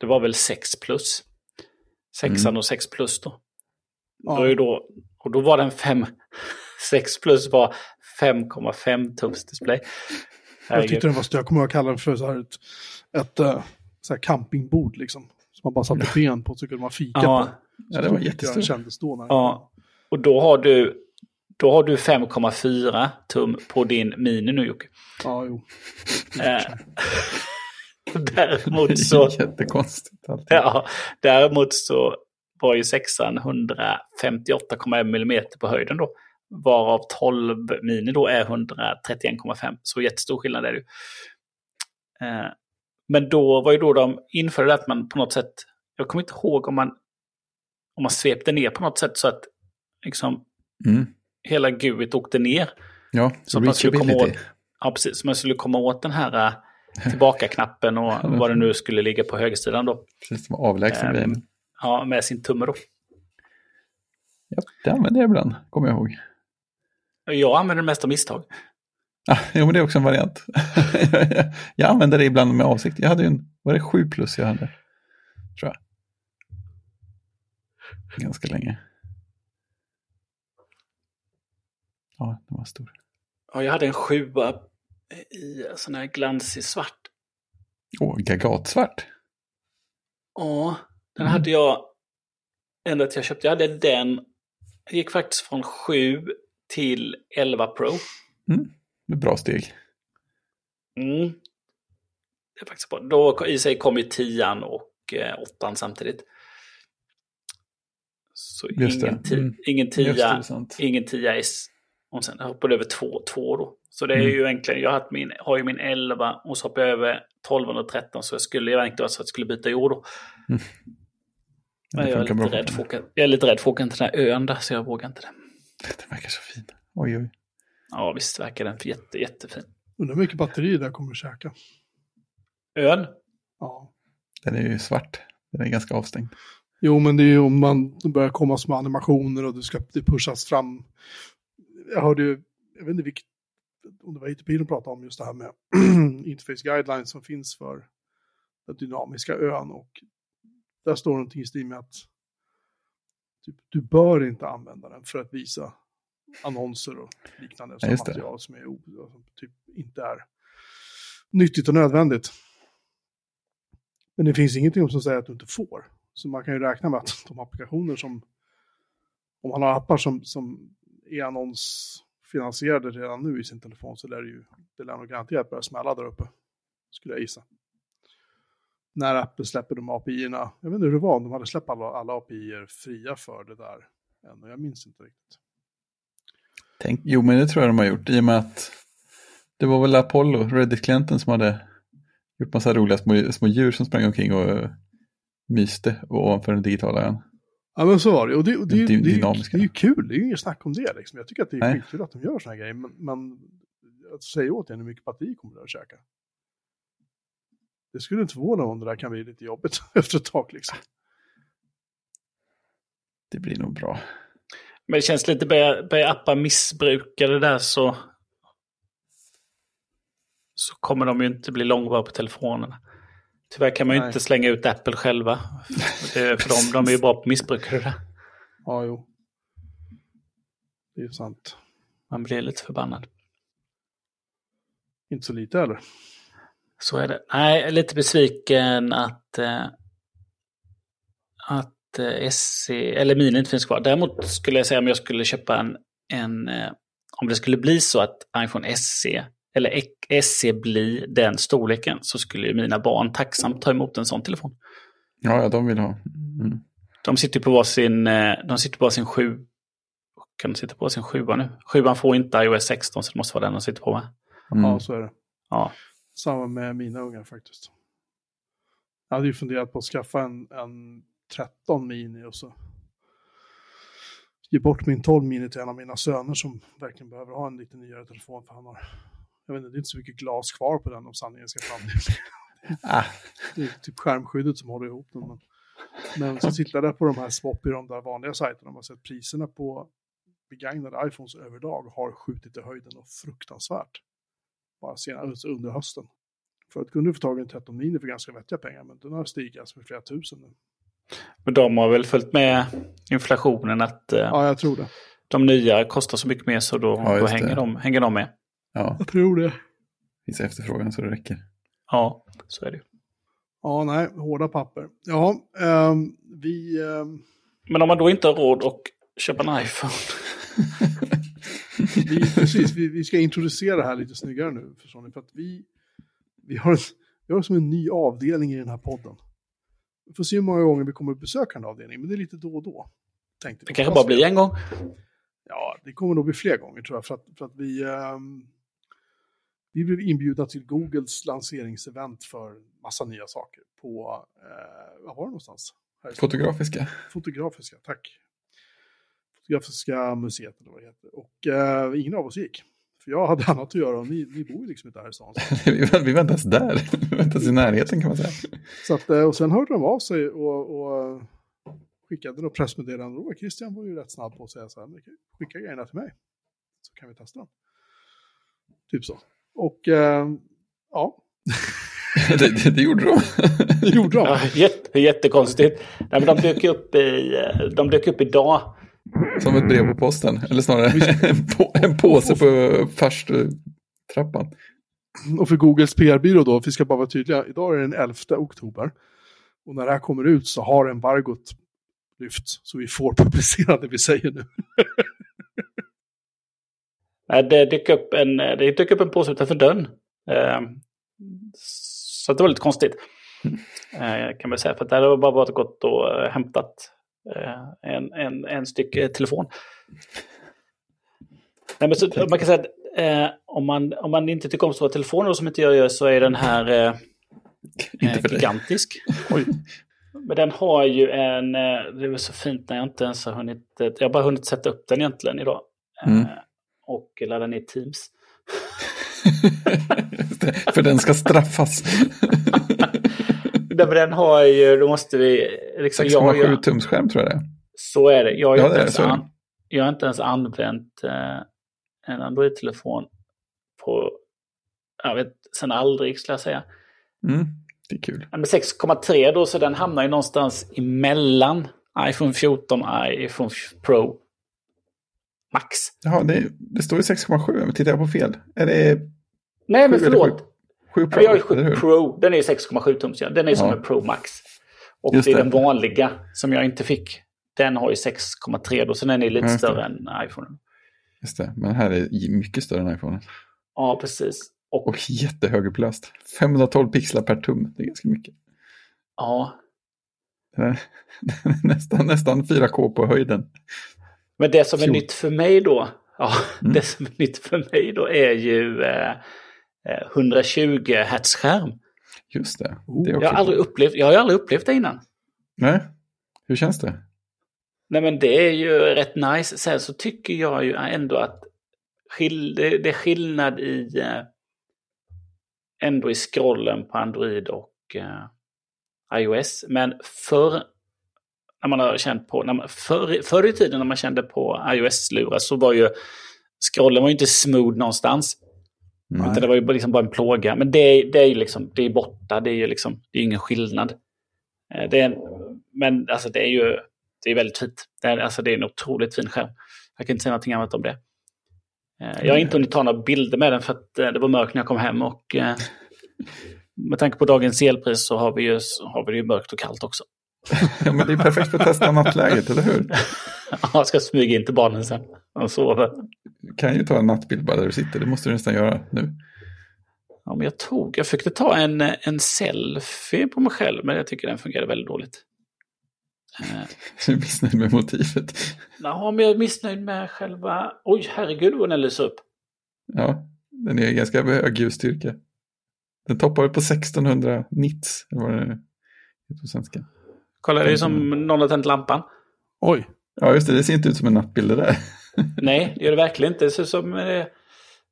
det var väl 6 plus. Sexan Mm. och 6 plus då. Ja. Då då, och då var den 5, 6 plus var 5,5 tums display. Jag tyckte den var stö- jag kommer ihåg att kalla den för så här ett, ett eh, så här campingbord liksom. Som man bara satte ben på så kunde man fika Ja. på. Ja, det var jättestort. Kändes då. När Ja, och då har du, då har du 5,4 tum på din Mini nu Jocke. ja, jo. Eh, däremot så, Jättekonstigt. Alltid. ja, däremot så var ju sexan 158,1 mm på höjden då. Varav 12 Mini då är 131,5. Så jättestor skillnad är det ju. Eh, men då var ju då de införde det att man på något sätt, jag kommer inte ihåg om man, om man svepte ner på något sätt så att liksom Mm. hela GUIt åkte ner. Ja, Så man skulle komma åt, ja, precis, så man skulle komma åt den här äh, tillbaka-knappen och vad det nu skulle ligga på högersidan då. Precis, som avlägsen Ehm, grejen. Ja, med sin tumme då. Ja, det använder jag ibland, kommer jag ihåg. Jag använder det mest av misstag. Ah, jo, men det är också en variant. jag använder det ibland med avsikt. Jag hade ju en, var det 7 plus jag hade? Tror jag. Ganska länge. Ja, den var stor. Ja, jag hade en sjua i sån här glansig svart. Åh, gagatsvart. Ja, den Mm. hade jag ända till jag köpte. Jag hade den. Jag gick faktiskt från 7 till 11 Pro. Mm. Det är bra steg. Mm. Det är faktiskt bra. Då i sig kom ju 10 och eh, 8 samtidigt. Så ingen, ti- Mm. ingen Just det, 10 det är sant. ingen 10 S. Och sen hoppade jag över 2 2 då. Så det är Mm. ju egentligen, jag har, min, har ju min 11 och så hoppade jag över 12 och 13 så jag skulle ju egentligen så att jag skulle byta jord då. Ja, Men jag, är lite rädd för åka, jag är lite rädd för att åka till den här ön där så jag vågar inte det. Den verkar så fin. Oj, oj. Ja visst verkar den jätte, jättefin. Undrar hur mycket batteri det kommer att käka. Ön? Ja. Den är ju svart. Den är ganska avstängd. Jo, men det är ju om man börjar komma små animationer och det ska det pushas fram. Jag hörde ju, jag vet inte vilket, om det var ITP de pratade om just det här med interface guidelines som finns för den dynamiska ön och där står någonting i stil med att typ, du bör inte använda den för att visa annonser och liknande Ja, det. material som är, som typ inte är nyttigt och nödvändigt. Men det finns ingenting som säger att du inte får. Så man kan ju räkna med att de applikationer som, om man har appar som, som är annonsfinansierade redan nu i sin telefon så lär det ju, det lär nog garanterat börja smälla där uppe. Skulle jag gissa. När Apple släpper de API-erna, jag vet inte hur det var, om de hade släppt alla, alla API-er fria för det där. Än, och jag minns inte riktigt. Tänk, jo, men det tror jag de har gjort i och med att det var väl Apollo, Reddit-klienten som hade gjort massa roliga små, små djur som sprang omkring och eh, myste ovanför den digitala ön. Ja men så var det. Och det, och det, det, det, det är ju kul, det är ju inget snack om det. Liksom. Jag tycker att det är skitkul att de gör sådana grejer. Men, men att säga åt en hur mycket batteri kommer det att käka. Det skulle inte förvåna om det där kan bli lite jobbigt efter ett tag. Liksom. Det blir nog bra. Men det känns lite, börjar, börjar appar missbruka det där så... Så kommer de ju inte bli långvariga på telefonerna. Tyvärr kan man ju Nej. inte slänga ut Apple själva. För de, de är ju bra på att missbruka det där. Ja, jo. Det är ju sant. Man blir lite förbannad. Inte så lite heller. Så är det. Nej, jag är lite besviken att, eh, att eh, SE, eller Mini inte finns kvar. Däremot skulle jag säga om jag skulle köpa en, en eh, om det skulle bli så att iPhone SE eller SE blir den storleken så skulle ju mina barn tacksamt ta emot en sån telefon. Ja, ja de vill ha. Mm. De sitter på varsin, eh, de sitter på varsin sju, kan de sitta på sin sjua nu? Sjuan får inte iOS 16 så det måste vara den de sitter på va? Mm. Ja, så är det. Ja. Samma med mina ungar faktiskt. Jag hade ju funderat på att skaffa en, en 13 mini och så ge bort min 12 mini till en av mina söner som verkligen behöver ha en lite nyare telefon för han har, jag vet inte, det är inte så mycket glas kvar på den om sanningen ska fram. Ah, Det är typ skärmskyddet som håller ihop den. Men, men så tittade jag på de här swap i de där vanliga sajterna och har sett priserna på begagnade iPhones överlag har skjutit i höjden och fruktansvärt. Bara senare, under hösten. Förut kunde du få tag i en 13 mini för ganska vettiga pengar, men den har stigit alltså med flera tusen nu. Men de har väl följt med inflationen att eh, Ja, jag tror det. de nya kostar så mycket mer så då, Ja, då hänger, de, hänger de med. ja, Jag tror det. finns efterfrågan så det räcker. Ja, så är det. Ja, nej, hårda papper. Ja, ehm, vi... ehm, Men om man då inte har råd att köpa en iPhone. vi, precis, vi, vi ska introducera det här lite snyggare nu, förstår ni, för att vi, vi, har, vi har som en ny avdelning i den här podden. Vi får se hur många gånger vi kommer att besöka den avdelningen, men det är lite då och då. Tänkte Det kanske bara blir en gång. Ja, det kommer nog bli fler gånger tror jag, för att, för att vi, ehm, vi blev inbjudna till Googles lanseringsevent för massa nya saker på, eh, vad var det någonstans? Fotografiska. Fotografiska, tack. Fotografiska museet eller vad det heter. Och eh, ingen av oss gick. För jag hade annat att göra och ni, ni bor ju liksom inte här i stan. vi, var, inte ens där. Vi var inte ens i närheten kan man säga. Så att, eh, och sen hörde de av sig och, och skickade något pressmeddelande. Och Christian var ju rätt snabb på att säga så här, "Men skicka grejerna till mig. Så kan vi testa dem. Typ så. Och eh, ja, det, det, det gjorde de. det gjorde de. Ja, jätte, jättekonstigt. Nej, men de, dök upp i, eh, de dök upp idag. Som ett brev på posten. Eller snarare en, på, en påse på farsttrappan. Och för Googles PR-byrå då, vi ska bara vara tydliga, idag är det den 11 oktober. Och när det här kommer ut så har embargot lyft, så vi får publicera det vi säger nu. Nej, Det dök upp en, det dök upp en påse utanför dörren. Eh, Så det var lite konstigt. Eh, Kan man säga. För att där har bara varit gått och eh, hämtat en, en, en stycke telefon. Nej, men så, man kan säga att eh, om, man, om man inte tycker om stora telefoner som inte jag gör så är den här eh, eh, gigantisk. Oj. Men den har ju en, eh, det är så fint när jag inte ens har hunnit, eh, jag har bara hunnit sätta upp den egentligen idag. Eh, Mm. Och ladda ner Teams. För den ska straffas. Nej, men den har ju, då måste vi, liksom, jag, har 6,7 ju- tums skärm tror jag det är. så är det. Jag har, Ja, inte det ens an, jag har inte ens använt eh, en Android-telefon på, jag vet, sen aldrig skulle jag säga. Mm, det är kul. Men 6,3 då, så den hamnar ju någonstans emellan iPhone 14 och iPhone Pro Max. Jaha, det, det står ju 6,7, men tittar jag på fel? Är det Nej, men förlåt. 7 Ja, Pro? jag har ju eller 7 hur? Pro, den är ju 6,7 tums. Ja. Den är som Ja. en Pro Max. Och Just det är det. den vanliga som jag inte fick. Den har ju 6,3 då, så den är lite Ja, större än iPhone. Just det, men här är mycket större än iPhone. Ja, precis. Och Och jättehögupplöst. 512 pixlar per tum, det är ganska mycket. ja, Det är nästan, nästan 4K på höjden. Men det som är Fjol. nytt för mig då, ja, Mm. det som är nytt för mig då är ju eh, 120 Hz skärm. Just det. Oh, det Jag har, aldrig upplevt, jag har aldrig upplevt det innan. Nej, hur känns det? Nej men det är ju rätt nice. Sen så tycker jag ju ändå att skill det, det är skillnad i eh, ändå i scrollen på Android och eh, iOS. Men förr när man har känt på, när man, förr, förr i tiden när man kände på iOS-lurar så var ju scrollen var ju inte smooth någonstans. Utan det var ju bara- liksom bara en plåga. Men det, är- det är ju liksom, det är borta, det är ju liksom, det är ingen skillnad. Eh, Det är en, men alltså det är ju, det är väldigt fint. Det är, alltså det är en otroligt fin skärm. Jag kan inte säga någonting annat om det. Eh, Jag har inte hunnit ta några bilder med den för att eh, det var mörkt när jag kom hem och med tanke på dagens elpris så har vi ju, har vi ju mörkt och kallt också. ja, men det är perfekt för att testa nattläget, eller hur? Ja, jag ska smyga in till barnen sen. Och sover. Du kan ju ta en nattbild bara där du sitter, det måste du nästan göra nu. Ja, men jag tog, jag försökte ta en, en selfie på mig själv, men jag tycker den fungerade väldigt dåligt. Du är missnöjd med motivet. Ja, men jag är missnöjd med själva... Oj, herregud vad den lyser upp. Ja, den är ganska hög ljusstyrka. Den toppar på 1600 nits, eller vad det är på svenska. Kolla, det är som någon har tänt lampan. Oj, Ja, just det, det ser inte ut som en nattbild det där. Nej, det gör det verkligen inte. Det ser ut som eh,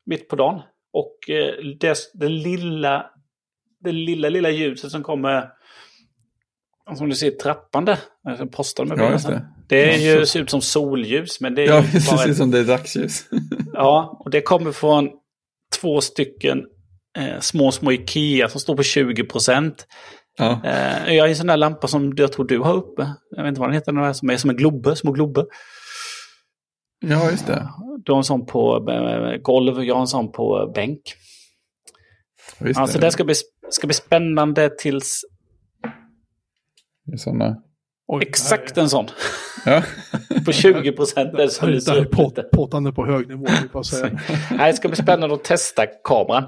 mitt på dagen. Och eh, det, det lilla, det lilla, lilla ljuset som kommer... Som du ser trappan där. Jag postade med Ja, det. Det är ju, ser ut som solljus, men det är Ja, det ser ut som det är dagsljus. Ja, och det kommer från två stycken eh, små, små Ikea som står på 20 procent. Ja, Eh, jag har en sån där lampa som jag tror du har uppe. Jag vet inte vad den heter, den där som är som en globe, små glober. Ja just det. Du har en sån på eh, golv, jag har en sån på bänk. Ja, Just Alltså det. det ska bli, ska bli spännande tills såna. oj. exakt en sån. Ja. På 20 procent. Det här, är- det här är pot, potande på hög nivå, bara säga. Nej, det ska bli spännande att testa kameran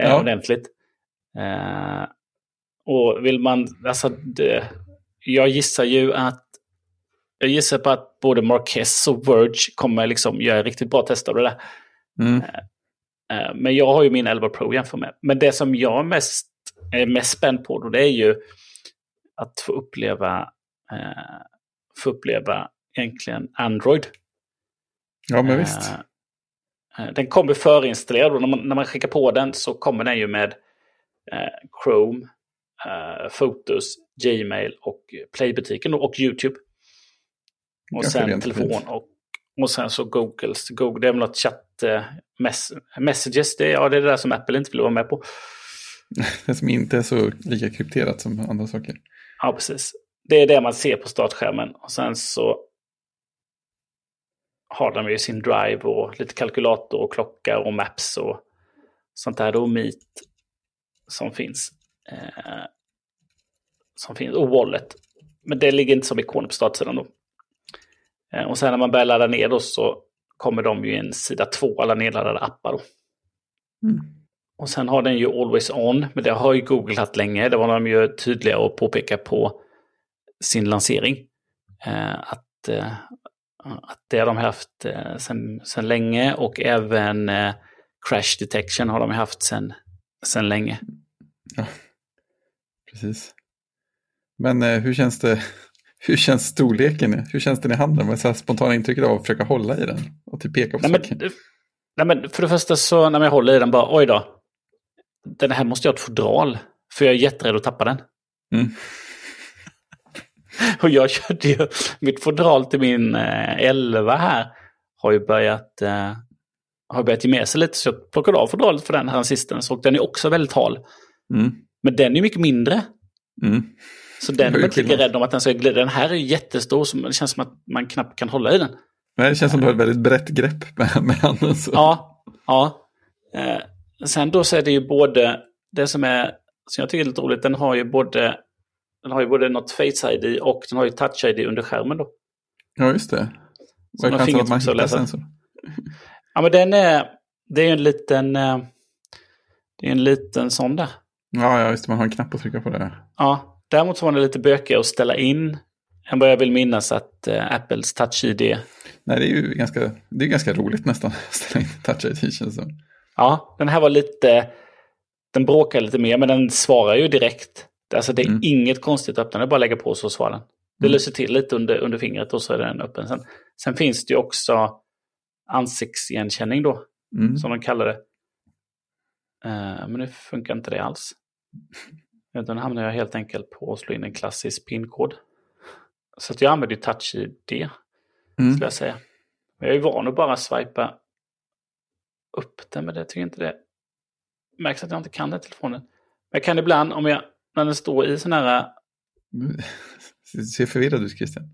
eh, Ja. ordentligt. Eh, och vill man, alltså det, jag gissar ju att jag gissar på att både Marquez och Verge kommer liksom göra riktigt bra tester av det där. Mm. Eh, Men jag har ju min 11 Pro jämför med. Men det som jag är mest, är mest spänd på då, det är ju att få uppleva, eh, få uppleva egentligen Android. Ja, men visst. Eh, eh, Den kommer förinstallerad och när man, när man skickar på den så kommer den ju med eh, Chrome, eh, Fotos, Gmail och Playbutiken och YouTube. Och Ganska sen telefon fint. och, och sen så Googles. Google, det är väl något chatt, eh, mess, messages, det, ja, det är det där som Apple inte vill vara med på. Det som inte är så lika krypterat som andra saker. Ja, precis. Det är det man ser på startskärmen. Och sen så har de ju sin drive och lite kalkylator och klocka och maps och sånt där. Och Meet som finns. Eh, som finns. Och Wallet. Men det ligger inte som ikoner på startsidan då. Eh, och sen när man börjar ladda ner då så kommer de ju i en sida två, alla nedladdade appar då. Mm. Och sen har den ju Always On, men det har ju Google haft länge. Det var de ju tydliga att påpeka på sin lansering. Eh, att, eh, att det har de haft eh, sen, sen länge och även eh, Crash Detection har de haft sen, sen länge. Precis. Men eh, hur känns det? Hur känns storleken? Hur känns den i handen? Vad är så spontana intrycket av att försöka hålla i den? Och typ peka på Nej saker? men, nej men för det första så när jag håller i den bara oj då. Den här måste jag ha ett fodral. För jag är jätterädd att tappa den. Mm. Och jag körde ju mitt fodral till min eh, 11 här. Har ju börjat, eh, har börjat ge med sig lite. Så jag plockade av fodralet för den här assistens. Och den är också väldigt hal. Mm. Men den är mycket mindre. Mm. Så den är inte rädd om att den ska glida. Den här är jättestor. Så det känns som att man knappt kan hålla i den. Men det känns som att du har ett väldigt brett grepp med, med handen. Så. Ja, ja. Eh, sen då så är det ju både, det som är, som jag tycker är lite roligt, den har ju både, den har ju både något Face ID och den har ju Touch ID under skärmen då. ja, just det. Så Vad är chansen att man hittar läser. sensor? Ja men den är, det är ju en liten, eh, det är en liten sån där. Ja, ja, just det. Man har en knapp att trycka på det. Ja, däremot så var det lite bökigare att ställa in än vad jag vill minnas att eh, Apples Touch ID. Nej, det är ju ganska, det är ganska roligt nästan att ställa in touch ID känns det. Ja, den här var lite, den bråkar lite mer men den svarar ju direkt. Alltså det är Mm. inget konstigt att öppna, är bara att lägga på så svarar den. Det Mm. lyser till lite under, under fingret och så är den öppen. Sen, sen finns det ju också ansiktsigenkänning då, Mm. som de kallar det. Eh, men nu funkar inte det alls. Utan hamnar jag helt enkelt på att slå in en klassisk pinkod. Så att jag använder touch-id, Mm. skulle jag säga. Men jag är van att bara swipa upp den, men det tycker jag inte det märks att jag inte kan det i telefonen. Men jag kan ibland, om jag, när den står i sån här, Du ser förvirrad ut Christian.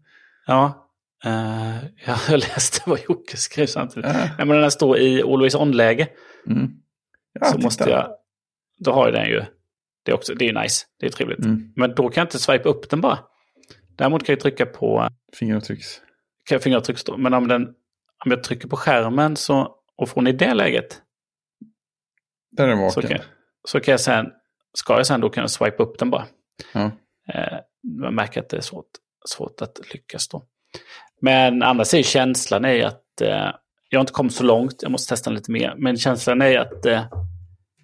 ja, eh, jag läste vad Jocke skrev samtidigt. Ja. Nej, men när den står i always on-läge Mm. Ja, så titta. måste jag, då har jag den ju, det är, också, det är nice, det är trevligt. Mm. Men då kan jag inte swipa upp den bara. Däremot kan jag trycka på Fingeravtrycks. kan jag fingeravtrycksstå. Men om, den, om jag trycker på skärmen så, och från i det läget Där är den så vaken. kan, så kan jag sen, ska jag sen då kunna swipa upp den bara. Ja. Eh, man märker att det är svårt, svårt att lyckas då. Men annars är känslan är att eh, jag har inte kommit så långt, jag måste testa lite mer. Men känslan är att eh,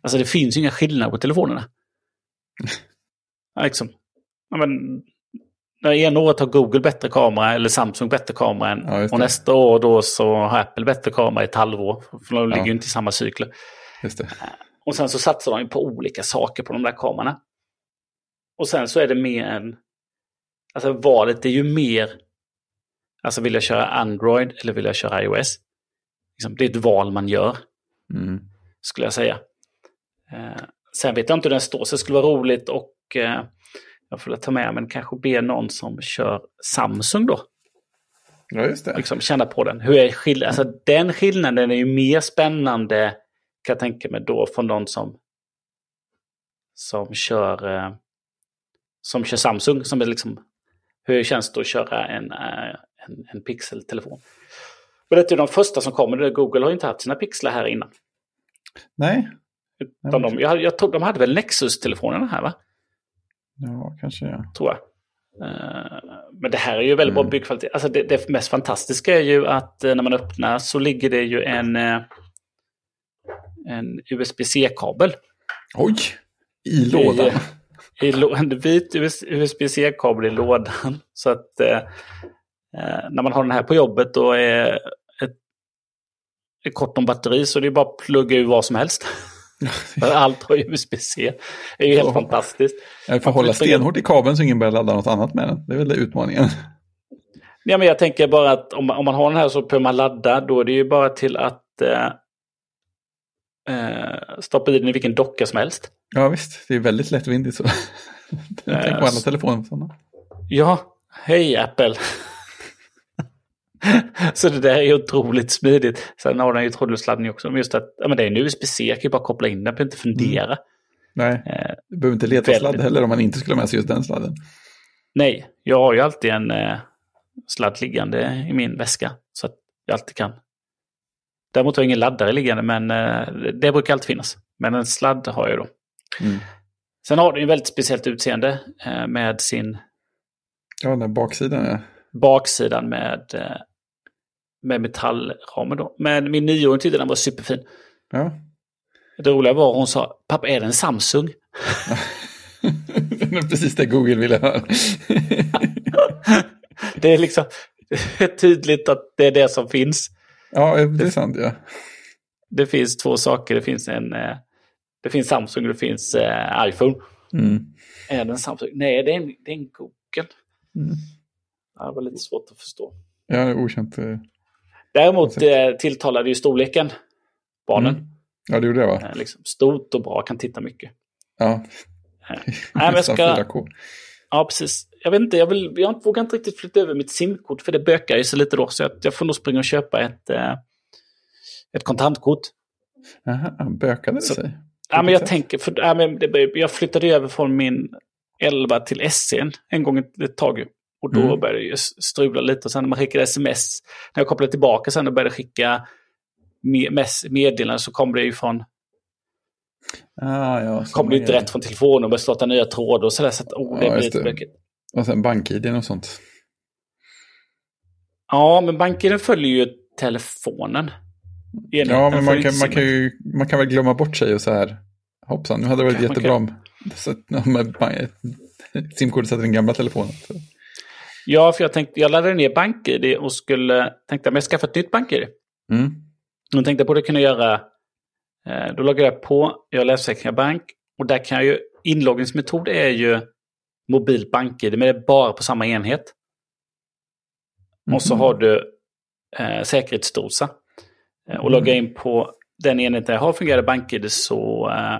alltså det finns ju inga skillnader på telefonerna. Ja, liksom. ja, men, när ena året har Google bättre kamera eller Samsung bättre kamera än, Ja, och det. nästa år då så har Apple bättre kamera i ett halvår. För de ligger ju inte i samma cykler. Det. Och sen så satsar de ju på olika saker på de där kamerorna. Och sen så är det mer en... Alltså valet är ju mer... Alltså vill jag köra Android eller vill jag köra iOS? Liksom, det är ett val man gör, Mm. skulle jag säga. Sen vet jag inte hur den står, så det skulle vara roligt och eh, jag får ta med men kanske be någon som kör Samsung då. Ja, just det. Liksom känna på den. Hur är skill- alltså, den skillnaden är ju mer spännande kan jag tänka mig då från någon som som kör eh, som kör Samsung. Som är liksom, hur känns det att köra en, eh, en, en pixeltelefon? Och det är de första som kommer. Google har ju inte haft sina pixlar här innan. Nej. Utan de, jag, jag de hade väl Nexus-telefonerna här va? Ja, kanske ja. tror jag. Eh, Men det här är ju väldigt bra Mm. byggkvalitet. Alltså det, det mest fantastiska är ju att eh, när man öppnar så ligger det ju en, eh, en USB-C-kabel. Oj! I lådan. I, lå- en vit USB-C-kabel i lådan. Så att eh, eh, när man har den här på jobbet och är ett, är kort om batteri så det är bara att plugga ur vad som helst. Allt har USB-C. Det är ju helt Ja. fantastiskt. Jag får hålla stenhårt i kabeln så ingen börjar ladda något annat med den. Det är väl det utmaningen. Ja, men jag tänker bara att om, man- om man har den här så behöver man ladda. Då är det ju bara till att eh, eh, stoppa i den i vilken docka som helst. Ja visst, det är väldigt lättvindigt så. Jag tänker på alla telefoner sådana. Ja, hej Apple. så det där är ju otroligt smidigt. Sen har den ju trådlös laddning också. Men just att ja, men det är en USB-C, jag kan ju bara koppla in den, behöver inte fundera. Nej, Eh, du behöver inte leta Väldigt. sladd heller om man inte skulle ha med sig just den sladden. nej, jag har ju alltid en eh, sladd liggande i min väska. Så att jag alltid kan. Däremot har jag ingen laddare liggande, men eh, det brukar alltid finnas. Men en sladd har jag då. Mm. Sen har den ju väldigt speciellt utseende eh, med sin Ja, den baksidan ja. baksidan med, eh, med metallramen. Då. Men min nioåring tyckte den var superfin. Ja. Det roliga var hon sa, pappa är det en Samsung? det är precis det Google ville höra. det är liksom det är tydligt att det är det som finns. ja, det är sant ja. Det finns två saker. Det finns en eh, det finns Samsung och det finns eh, iPhone. Mm. Är det en Samsung? Nej, det är en, det är en Google. Mm. Det var lite svårt att förstå. Ja, det är okänt. Däremot eh, tilltalade ju storleken barnen. Mm. Ja, det gjorde det va? Eh, liksom, stort och bra, kan titta mycket. Ja. Eh, Nej, men jag ska... 4K. Ja, precis. Jag vet inte, jag, vill, jag vågar inte riktigt flytta över mitt simkort för det bökar ju sig lite då. Så jag, jag får nog springa och köpa ett, eh, ett kontantkort. Jaha, bökade det Så- sig? Ja, men jag sätt? tänker, för, ja, men det, jag flyttade över från min 11 till SC'n en gång ett, ett tag. Och då Mm. började det ju strula lite. Och sen när man skickade sms, när jag kopplade tillbaka sen och började skicka meddelanden så kom det ju från, Ah, ja, kom det inte rätt från telefonen och började starta nya trådar och sådär. Så att, oh, det Ja, blir lite bökigt. Och sen bank-id och sånt. Ja, men banken följer ju telefonen. Ja, Enheten men man kan, man, kan ju, man kan väl glömma bort sig och så här. Hoppsan, nu hade det varit jättebra om om simkortet satt i den gamla telefonen. Ja, för jag tänkte, jag laddade ner BankID och skulle, tänkte att jag skaffar ett nytt BankID. Mm. Jag tänkte på det kunna göra, eh, då loggar jag på, jag läser Bank och där kan jag ju, inloggningsmetod är ju mobilt BankID, men det är bara på samma enhet. Och så Mhm. har du eh, säkerhetsdosa. Eh, och Mm. loggar in på den enheten jag har fungerande BankID så eh,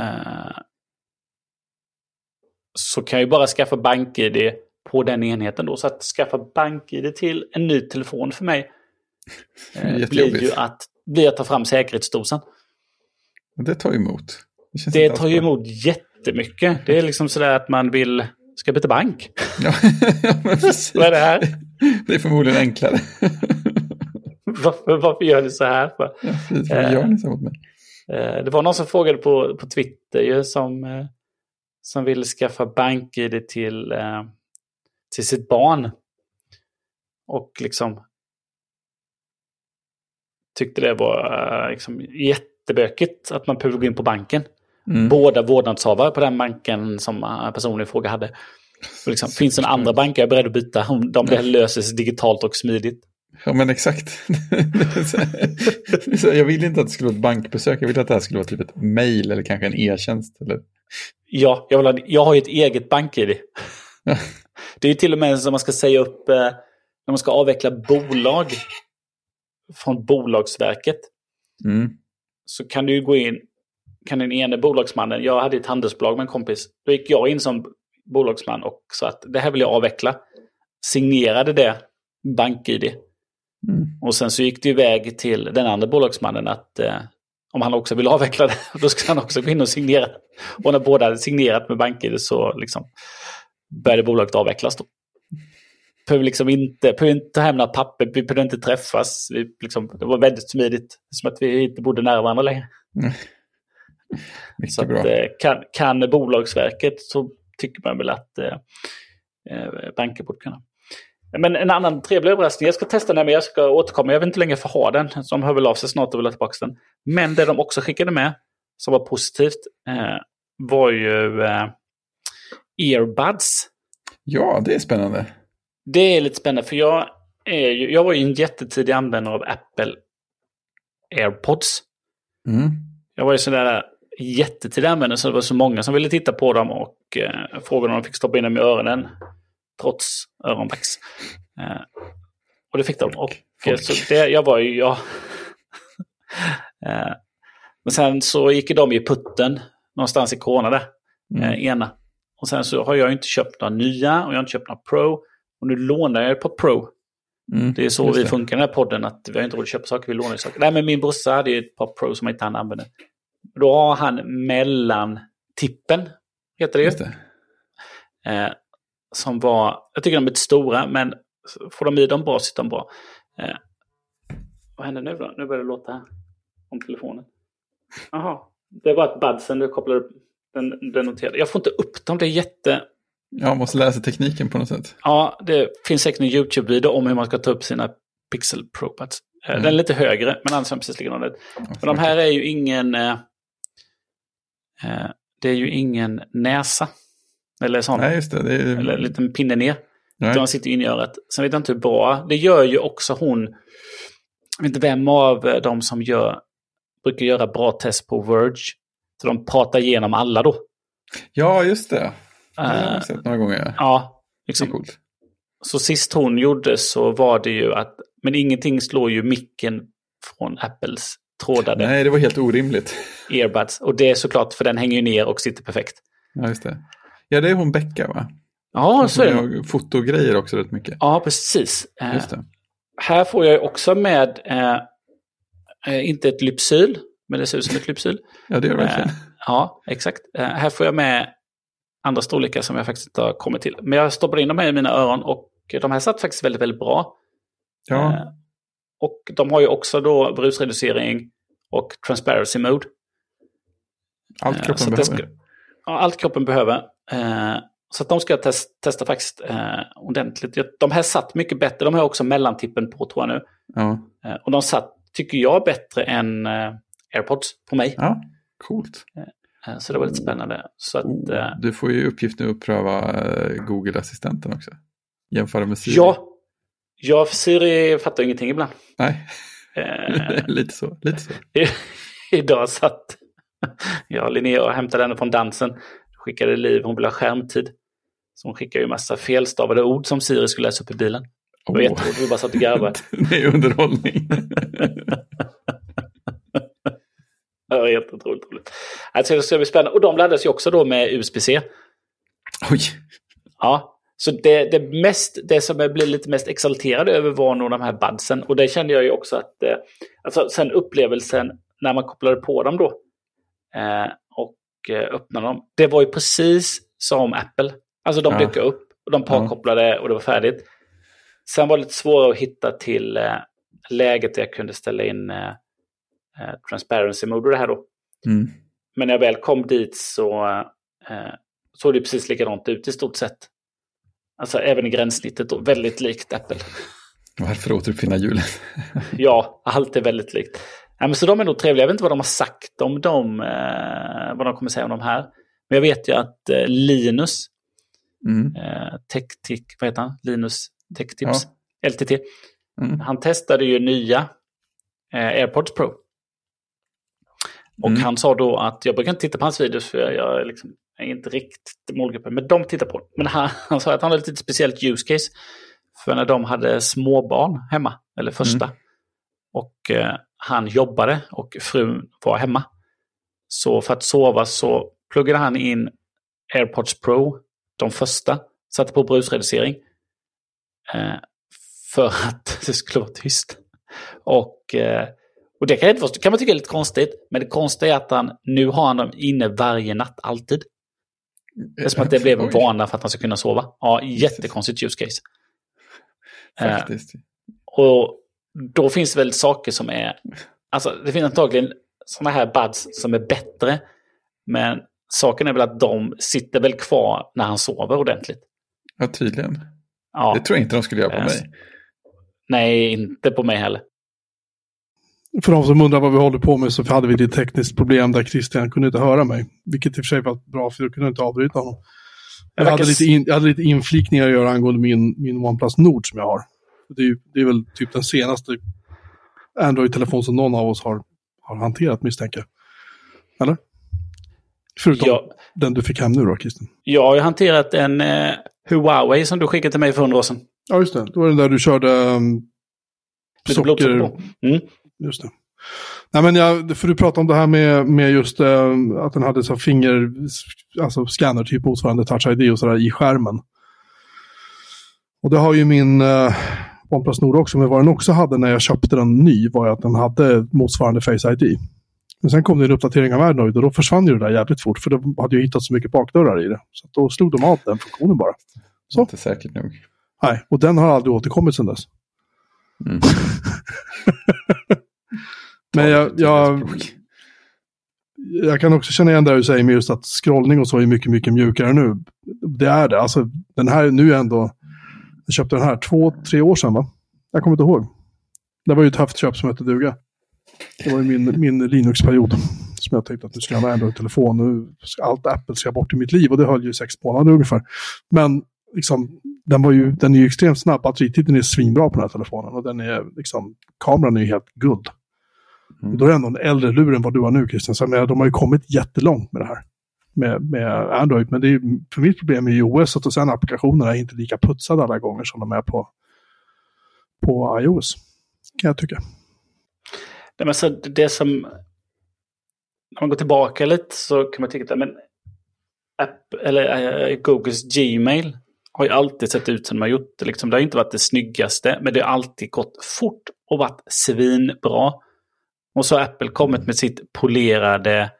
eh, så kan jag ju bara skaffa BankID på den enheten då. Så att skaffa BankID till en ny telefon för mig Det eh, blir ju att, blir att ta fram säkerhetsdosan. Och det tar emot. Det alls tar ju emot jättemycket. Det är liksom sådär att man vill... ska byta bank? Ja, men precis. Vad är det här? Det är förmodligen enklare. varför, varför gör ni så här? För? Ja, precis. Vad gör ni så mot mig? Eh, Det var någon som frågade på, på Twitter ju, som, eh, som ville skaffa bank-id till, eh, till sitt barn. Och liksom tyckte det var eh, liksom, jättebökigt att man behövde gå in på banken. Mm. Båda vårdnadshavare på den banken som eh, personen i fråga hade. Och liksom, finns en andra bank jag är beredd att byta om de det löser sig digitalt och smidigt. Ja men exakt. Jag ville inte att det skulle vara ett bankbesök, jag ville att det här skulle vara typ ett mail eller kanske en e-tjänst. Eller... Ja, jag, vill ha, jag har ju ett eget bank-id. Det är ju till och med som man ska säga upp eh, när man ska avveckla bolag från Bolagsverket. Mm. Så kan du ju gå in, kan den ene bolagsmannen, jag hade ett handelsbolag med en kompis, då gick jag in som bolagsman och sa att det här vill jag avveckla. Signerade det bank-id. Mm. Och sen så gick det iväg till den andra bolagsmannen att eh, om han också vill avveckla det, då ska han också gå in och signera. Och när båda hade signerat med BankID så liksom började bolaget avvecklas. Då. Behöver liksom inte, behöver inte ta hem några papper, vi behövde inte träffas. Vi, liksom, det var väldigt smidigt, som att vi inte bodde nära varandra längre. Mycket Så att, eh, kan, kan Bolagsverket så tycker man väl att eh, eh, banker borde kunna. Men en annan trevlig överraskning, jag ska testa den men jag ska återkomma. Jag vet inte hur länge jag får ha den. Så de hör väl av sig snart och vill ha tillbaka den. Men det de också skickade med, som var positivt, eh, var ju eh, earbuds. Ja, det är spännande. Det är lite spännande för jag, är ju, jag var ju en jättetidig användare av Apple AirPods. Mm. Jag var ju sådär jättetidig användare så det var så många som ville titta på dem och eh, frågade om de fick stoppa in dem i öronen. Trots öronvax. Eh, och det fick de. Och eh, Folk. så det, jag var ju, jag... eh, men sen så gick de i putten någonstans i corona där. Mm. Eh, ena. Och sen så har jag inte köpt några nya och jag har inte köpt några Pro. Och nu lånar jag ett par Pro. Mm. Det är så vi det. funkar i den här podden, att vi har inte råd att köpa saker, vi lånar saker. Nej, men min brorsa hade ett par Pro som inte han använde. Då har han mellantippen, heter det ju. Eh, som var, jag tycker de är lite stora, men får de i dem bra sitter de bra. Eh, vad händer nu då? Nu börjar det låta här om telefonen. Jaha, det var ett budsen du kopplade upp. Den, den noterade. Jag får inte upp dem, det är jätte... Ja, man måste lära sig tekniken på något sätt. Ja, det finns säkert en YouTube-video om hur man ska ta upp sina Pixel Pro Mm. Den är lite högre, men annars är den precis likadant. Men de här är ju ingen... Eh, eh, det är ju ingen näsa. Eller sån. Nej, just det. det är... Eller en liten pinne ner. Nej. De sitter inne i örat. Sen vet jag inte hur bra. Det gör ju också hon. Jag vet inte vem av eh, de som gör, brukar göra bra test på Verge. Så de pratar igenom alla då. Ja, just det. Det har Eh, jag sett några gånger. Ja. ja, Det är liksom. coolt. Så sist hon gjorde så var det ju att, men ingenting slår ju micken från Apples trådade Nej, det var helt orimligt. earbuds. Och det är såklart för den hänger ju ner och sitter perfekt. Ja, just det. Ja, det är hon Becka, va? Ja, så är det. Hon Fotogrejer också rätt mycket. Ja, precis. Eh, Just det. Här får jag ju också med, eh, eh, inte ett lypsyl, men det ser ut som ett lypsyl. Ja, det gör det Eh, verkligen. ja, exakt. Eh, här får jag med andra storlekar som jag faktiskt inte har kommit till. Men jag stoppade in dem här i mina öron och de här satt faktiskt väldigt, väldigt bra. Ja, Eh, och de har ju också då brusreducering och transparency mode. allt kroppen behöver. Ska, ja, allt kroppen behöver. Eh, så de ska jag tes- testa faktiskt ordentligt. De här satt mycket bättre. De har också mellantippen på tror jag nu. Ja. Och de satt, tycker jag, bättre än AirPods på mig. ja, coolt. Eh, så det var lite spännande. Så att, Oh, eh, du får ju uppgift nu att pröva eh, Google-assistenten också. Jämföra med Siri. ja, ja, Siri fattar ingenting ibland. Nej, lite så. Lite så. idag satt jag och Linnea och hämtade henne från dansen. Skickade Liv, hon ville ha skärmtid. Så hon skickade ju massa felstavade ord som Siri skulle läsa upp i bilen. Det var Åh, jätteroligt, vi bara satt och garvade. det är underhållning. Det var helt otroligt roligt. Alltså det ska bli spännande. Och de laddas ju också då med USB-C. Oj, Ja, så det, det, mest, det som jag blev lite mest exalterad över var nog de här budsen. Och det kände jag ju också att, eh, alltså sen upplevelsen när man kopplade på dem då eh, och eh, öppnade dem. Det var ju precis som Apple. Alltså de Ja. dök upp, och de parkopplade och det var färdigt. Sen var det lite svårare att hitta till eh, läget där jag kunde ställa in eh, transparency mode och det här då. Mm. Men när jag väl kom dit så eh, såg det precis likadant ut i stort sett. Alltså även i gränssnittet då, väldigt likt Apple. Varför återuppfinna hjulet? Ja, allt är väldigt likt. Ja, men så de är nog trevliga. Jag vet inte vad de har sagt om dem, eh, vad de kommer säga om de här. Men jag vet ju att eh, Linus, Mm. eh, TechTick, vad heter han? Linus TechTips, LTT. Mm. Han testade ju nya eh, AirPods Pro. Och Mm. han sa då att, jag brukar inte titta på hans videos för jag, jag är liksom, är inte riktigt målgruppen, men de tittar på det. Men han, han sa att han hade ett lite speciellt use case. För när de hade småbarn hemma, eller första, och eh, han jobbade och frun var hemma. Så för att sova så pluggade han in AirPods Pro, de första, satte på brusreducering. Eh, för att det skulle vara tyst. Och, eh, och det kan, inte vara, kan man tycka är lite konstigt, men det konstiga är att han nu har han dem inne varje natt, alltid. Det är som att det blev en vana för att han ska kunna sova. Ja, jättekonstigt use case. Eh, Faktiskt. och då finns det väl saker som är... Alltså det finns antagligen sådana här buds som är bättre. Men saken är väl att de sitter väl kvar när han sover ordentligt. Ja, tydligen. Ja, Det tror jag inte de skulle göra på Eh, mig. Nej, inte på mig heller. För de som undrar vad vi håller på med så hade vi ett tekniskt problem där Christian kunde inte höra mig. Vilket i och för sig var bra för jag kunde inte avbryta honom. Jag hade, lite in, jag hade lite inflikningar att göra angående min, min OnePlus Nord som jag har. Det är, det är väl typ den senaste Android-telefon som någon av oss har, har hanterat misstänker jag. Eller? Förutom Jag, den du fick hem nu då, Christian. jag har ju hanterat en eh, Huawei som du skickade till mig för hundra år sedan. Ja, just det. Det var den där du körde um, socker... Mm. Just det. Nej, men jag, för du pratade om det här med, med just eh, att den hade så finger, alltså scanner typ motsvarande Touch ID och sådär i skärmen. Och det har ju min eh, OnePlus Nord också, men vad den också hade när jag köpte den ny var att den hade motsvarande Face ID. Men sen kom det en uppdatering av Android och då försvann ju det där jävligt fort för de hade ju hittat så mycket bakdörrar i det. Så då slog de av den funktionen bara. Så. Inte säkert nog. Nej, och den har aldrig återkommit sedan dess. Mm. Men jag, jag, jag kan också känna igen det du säger med just att scrollning och så är mycket, mycket mjukare nu. Det är det. Alltså den här nu är ändå, jag köpte den här två, tre år sedan va? Jag kommer inte ihåg. Det var ju ett höftköp som hette duga. Det var ju min, min Linux-period. Som jag tänkte att nu ska jag ha Android-telefon. Nu ska allt Apple ska bort i mitt liv och det höll ju sex månader ungefär. Men liksom, den, var ju, den är ju extremt snabb. Batteritiden är svinbra på den här telefonen och den är liksom, kameran är ju helt guld. Mm. Då är det ändå en äldre lur än vad du har nu Christian. Så menar, de har ju kommit jättelångt med det här. Med, med Android. Men det är, ju- för mitt problem är ju OS och sen applikationerna är inte lika putsade alla gånger som de är på, på iOS. Kan jag tycka. Nej, men så det som... När man går tillbaka lite så kan man tycka att men app, eller, eh, Googles Gmail har ju alltid sett ut som de har gjort det. Liksom. Det har inte varit det snyggaste, men det har alltid gått fort och varit svinbra. Och så har Apple kommit med sitt polerade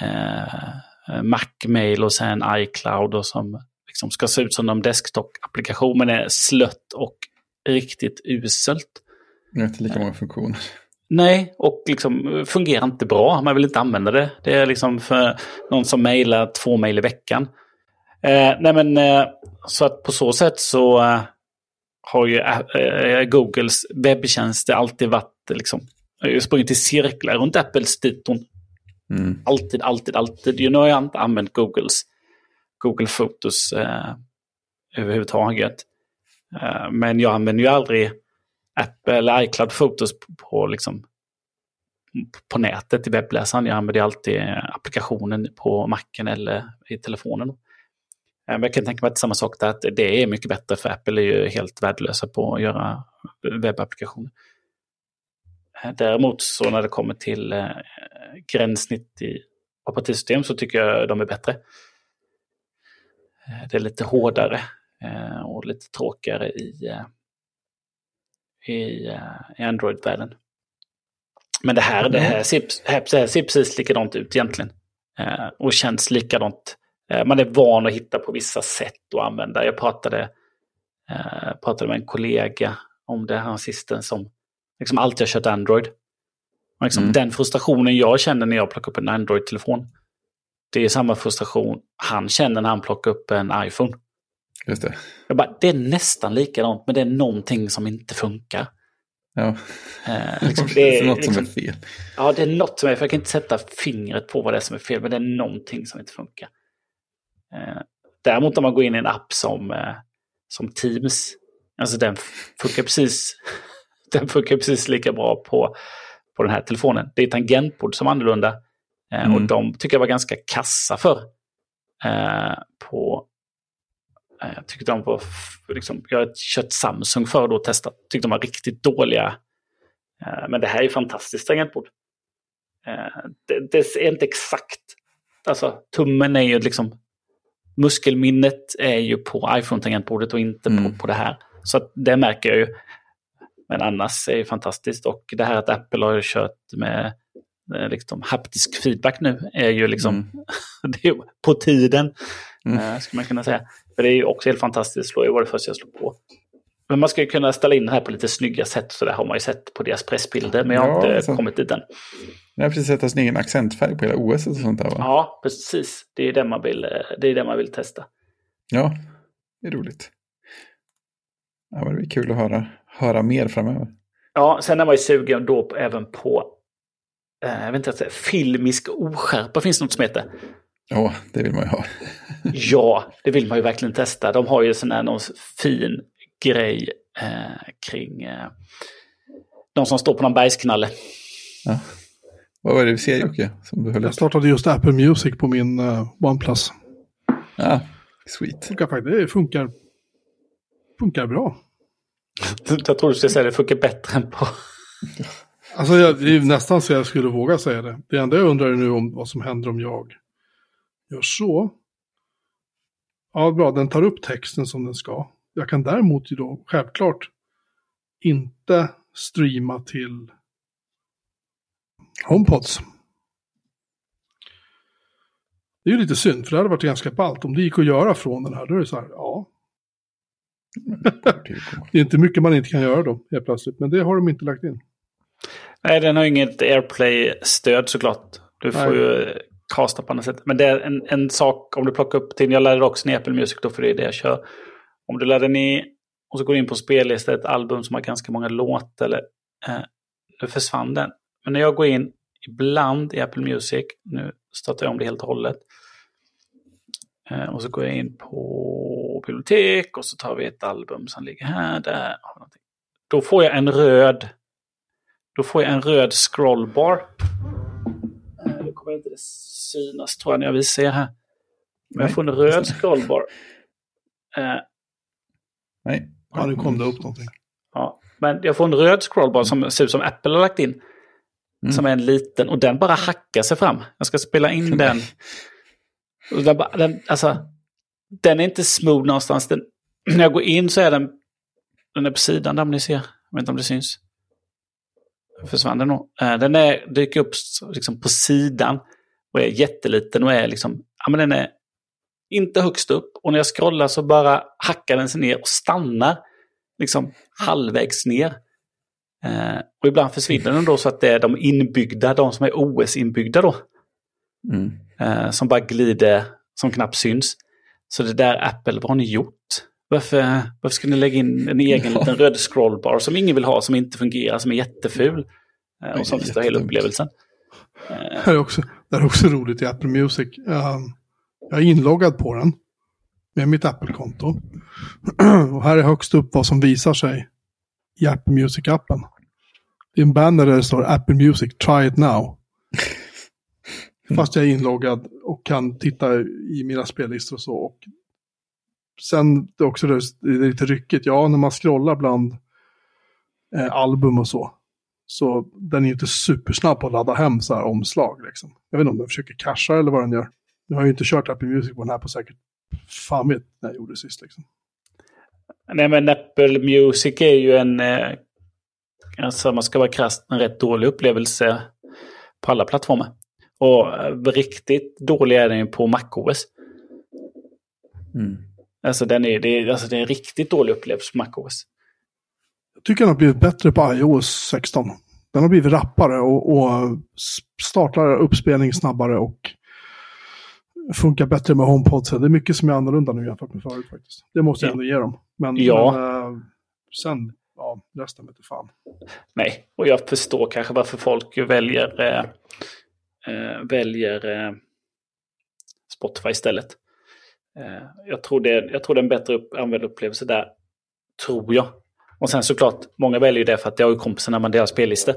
eh, Mac-mail och sen iCloud och som liksom ska se ut som en desktop-applikation men är slött och riktigt uselt. Jag har inte lika många funktioner. Nej, och liksom fungerar inte bra. Man vill inte använda det. Det är liksom för någon som mejlar två mejl i veckan. Eh, nej men, eh, så att på så sätt så eh, har ju eh, Googles webbtjänster alltid varit liksom, eh, sprungit i cirklar runt Apples diton. Mm. Alltid, alltid, alltid. You know, jag har inte använt Googles Google Fotos eh, överhuvudtaget. Eh, men jag använder ju aldrig Apple eller iCloud Fotos på, på, liksom, på nätet i webbläsaren. Jag använder alltid applikationen på Macen eller i telefonen. Eh, Men jag kan tänka mig att samma sak där, att det är mycket bättre för Apple är ju helt värdelösa på att göra webbapplikationer. Däremot så när det kommer till eh, gränssnitt i operativsystem så tycker jag de är bättre. Eh, Det är lite hårdare eh, och lite tråkigare i, i, i Android-världen. Men det här, det här, ser, det här ser precis likadant ut egentligen. Och känns likadant. Man är van att hitta på vissa sätt att använda. Jag pratade, pratade med en kollega om det här sisten som liksom alltid har kört Android. Och liksom Mm. Den frustrationen jag känner när jag plockar upp en Android-telefon. Det är samma frustration han känner när han plockar upp en iPhone. Just det. Jag bara, det är nästan likadant, men det är någonting som inte funkar. Ja. Eh, liksom, det är något som liksom, är fel. ja, det är något som är, för jag kan inte sätta fingret på vad det är som är fel, men det är någonting som inte funkar. Eh, däremot om man går in i en app som, eh, som Teams, alltså den funkar precis, den funkar precis lika bra på, på den här telefonen. Det är tangentbord som är annorlunda. Eh, Mm. Och de tycker jag var ganska kassa för. Eh, på, eh, jag tyckte de var, liksom, jag har kört Samsung för då och testat. Tyckte de var riktigt dåliga. Eh, men det här är fantastiskt tangentbord. Eh, det, det är inte exakt, alltså tummen är ju liksom, muskelminnet är ju på iPhone-tangentbordet och inte Mm. på, på det här. Så att det märker jag ju. Men annars är det fantastiskt. Och det här att Apple har kört med eh, liksom, haptisk feedback nu är ju liksom Mm. det är på tiden. Mm. eh, skulle man kunna säga. För det är ju också helt fantastiskt. Det var det första jag slog på. Men man ska ju kunna ställa in det här på lite snygga sätt. Så det har man ju sett på deras pressbilder. Men jag har Ja, inte alltså. kommit dit än. Jag har precis sett sin egen accentfärg på hela OS och sånt där va? Ja, precis. Det är det man vill, eh, det är det man vill testa. Ja, det är roligt. Ja, men det blir kul att höra, höra mer framöver. Ja, sen är man ju sugen då på, även på eh, jag vet inte, vad jag säger, filmisk oskärpa finns det något som heter. Ja, det vill man ju ha. Ja, det vill man ju verkligen testa. De har ju sån här någon fin grej eh, kring eh, de som står på någon bergsknalle. Ja. Vad var det vi ser Jocke? Som du höll Jag startade just Apple Music på min uh, OnePlus. Ja, sweet. Funkar faktiskt, det funkar, funkar bra. Jag tror du skulle säga det funkar bättre än på... Alltså jag, det är nästan så jag skulle våga säga det. Det enda jag undrar är nu om vad som händer om jag gör så. Ja, bra, den tar upp texten som den ska. Jag kan däremot ju då självklart inte streama till HomePods. Det är ju lite synd, för det hade varit ganska ballt. Om det gick att göra från den här, då är det så här, ja. Det är inte mycket man inte kan göra då, helt plötsligt. Men det har de inte lagt in. Nej, den har inget AirPlay-stöd såklart. Du får Nej. ju casta på annat sätt. Men det är en, en sak om du plockar upp till, jag laddade också ner Apple Music då för det är det jag kör. Om du laddar ner och så går du in på spellista, ett album som har ganska många låtar. Eller, eh, nu försvann den. Men när jag går in ibland i Apple Music, nu startar jag om det helt och hållet. Eh, och så går jag in på bibliotek och så tar vi ett album som ligger här, där. Då får jag en röd då får jag en röd scrollbar. Eh, Nu kommer inte det synas tror jag när jag visar er här. Men jag får en röd scrollbar. Eh, Nej. Ja, nu kom det upp någonting. ja. Men jag får en röd scrollbar som ser ut som Apple har lagt in. Mm. Som är en liten och den bara hackar sig fram. Jag ska spela in den. Den, den, alltså, den är inte smooth någonstans. Den, när jag går in så är den, den är på sidan där om ni ser. Jag vet inte om det syns. Försvann den nog. Eh, den är, dyker upp liksom på sidan och är jätteliten och är liksom, ja men den är inte högst upp. Och när jag scrollar så bara hackar den sig ner och stannar liksom halvvägs ner. Eh, och ibland försvinner den då så att det är de inbyggda, de som är OS-inbyggda då. Mm. Eh, som bara glider, som knappt syns. Så det där Apple, vad har ni gjort? Varför, varför ska ni lägga in en egen Ja. liten röd scrollbar som ingen vill ha, som inte fungerar, som är jätteful? Eh, och som förstör hela upplevelsen. Det är också, det är också roligt i Apple Music. Um, jag är inloggad på den med mitt Apple-konto. Och här är högst upp vad som visar sig i Apple Music-appen. Det är en banner där det står Apple Music, try it now. Fast jag är inloggad och kan titta i mina spellistor och så. Och sen det också det är lite ryckigt. Ja, när man scrollar bland eh, album och så. Så den är ju inte supersnabb på att ladda hem så här omslag. Liksom. Jag vet inte om den försöker casha eller vad den gör. Nu har jag ju inte kört Apple Music på den här på säkert fan vet när jag gjorde det sist. Liksom. Nej men Apple Music är ju en, eh, alltså man ska vara krass, en rätt dålig upplevelse på alla plattformar. Och riktigt dålig är den ju på MacOS. Mm. Alltså den är, det är, alltså det är en riktigt dålig upplevelse på MacOS. Jag tycker den har blivit bättre på iOS 16. Den har blivit rappare och, och startar uppspelning snabbare och funkar bättre med HomePod. Det är mycket som är annorlunda nu jämfört med förut faktiskt. Det måste jag Ja. ändå ge dem. Men, Ja. men eh, sen, ja, resten vet fan. Nej, och jag förstår kanske varför folk väljer, eh, Eh, väljer eh, Spotify istället. Eh, jag, tror det, jag tror det är en bättre upp, användarupplevelse där, tror jag. Och sen såklart, många väljer ju det för att det har ju kompisarna med deras spellistor.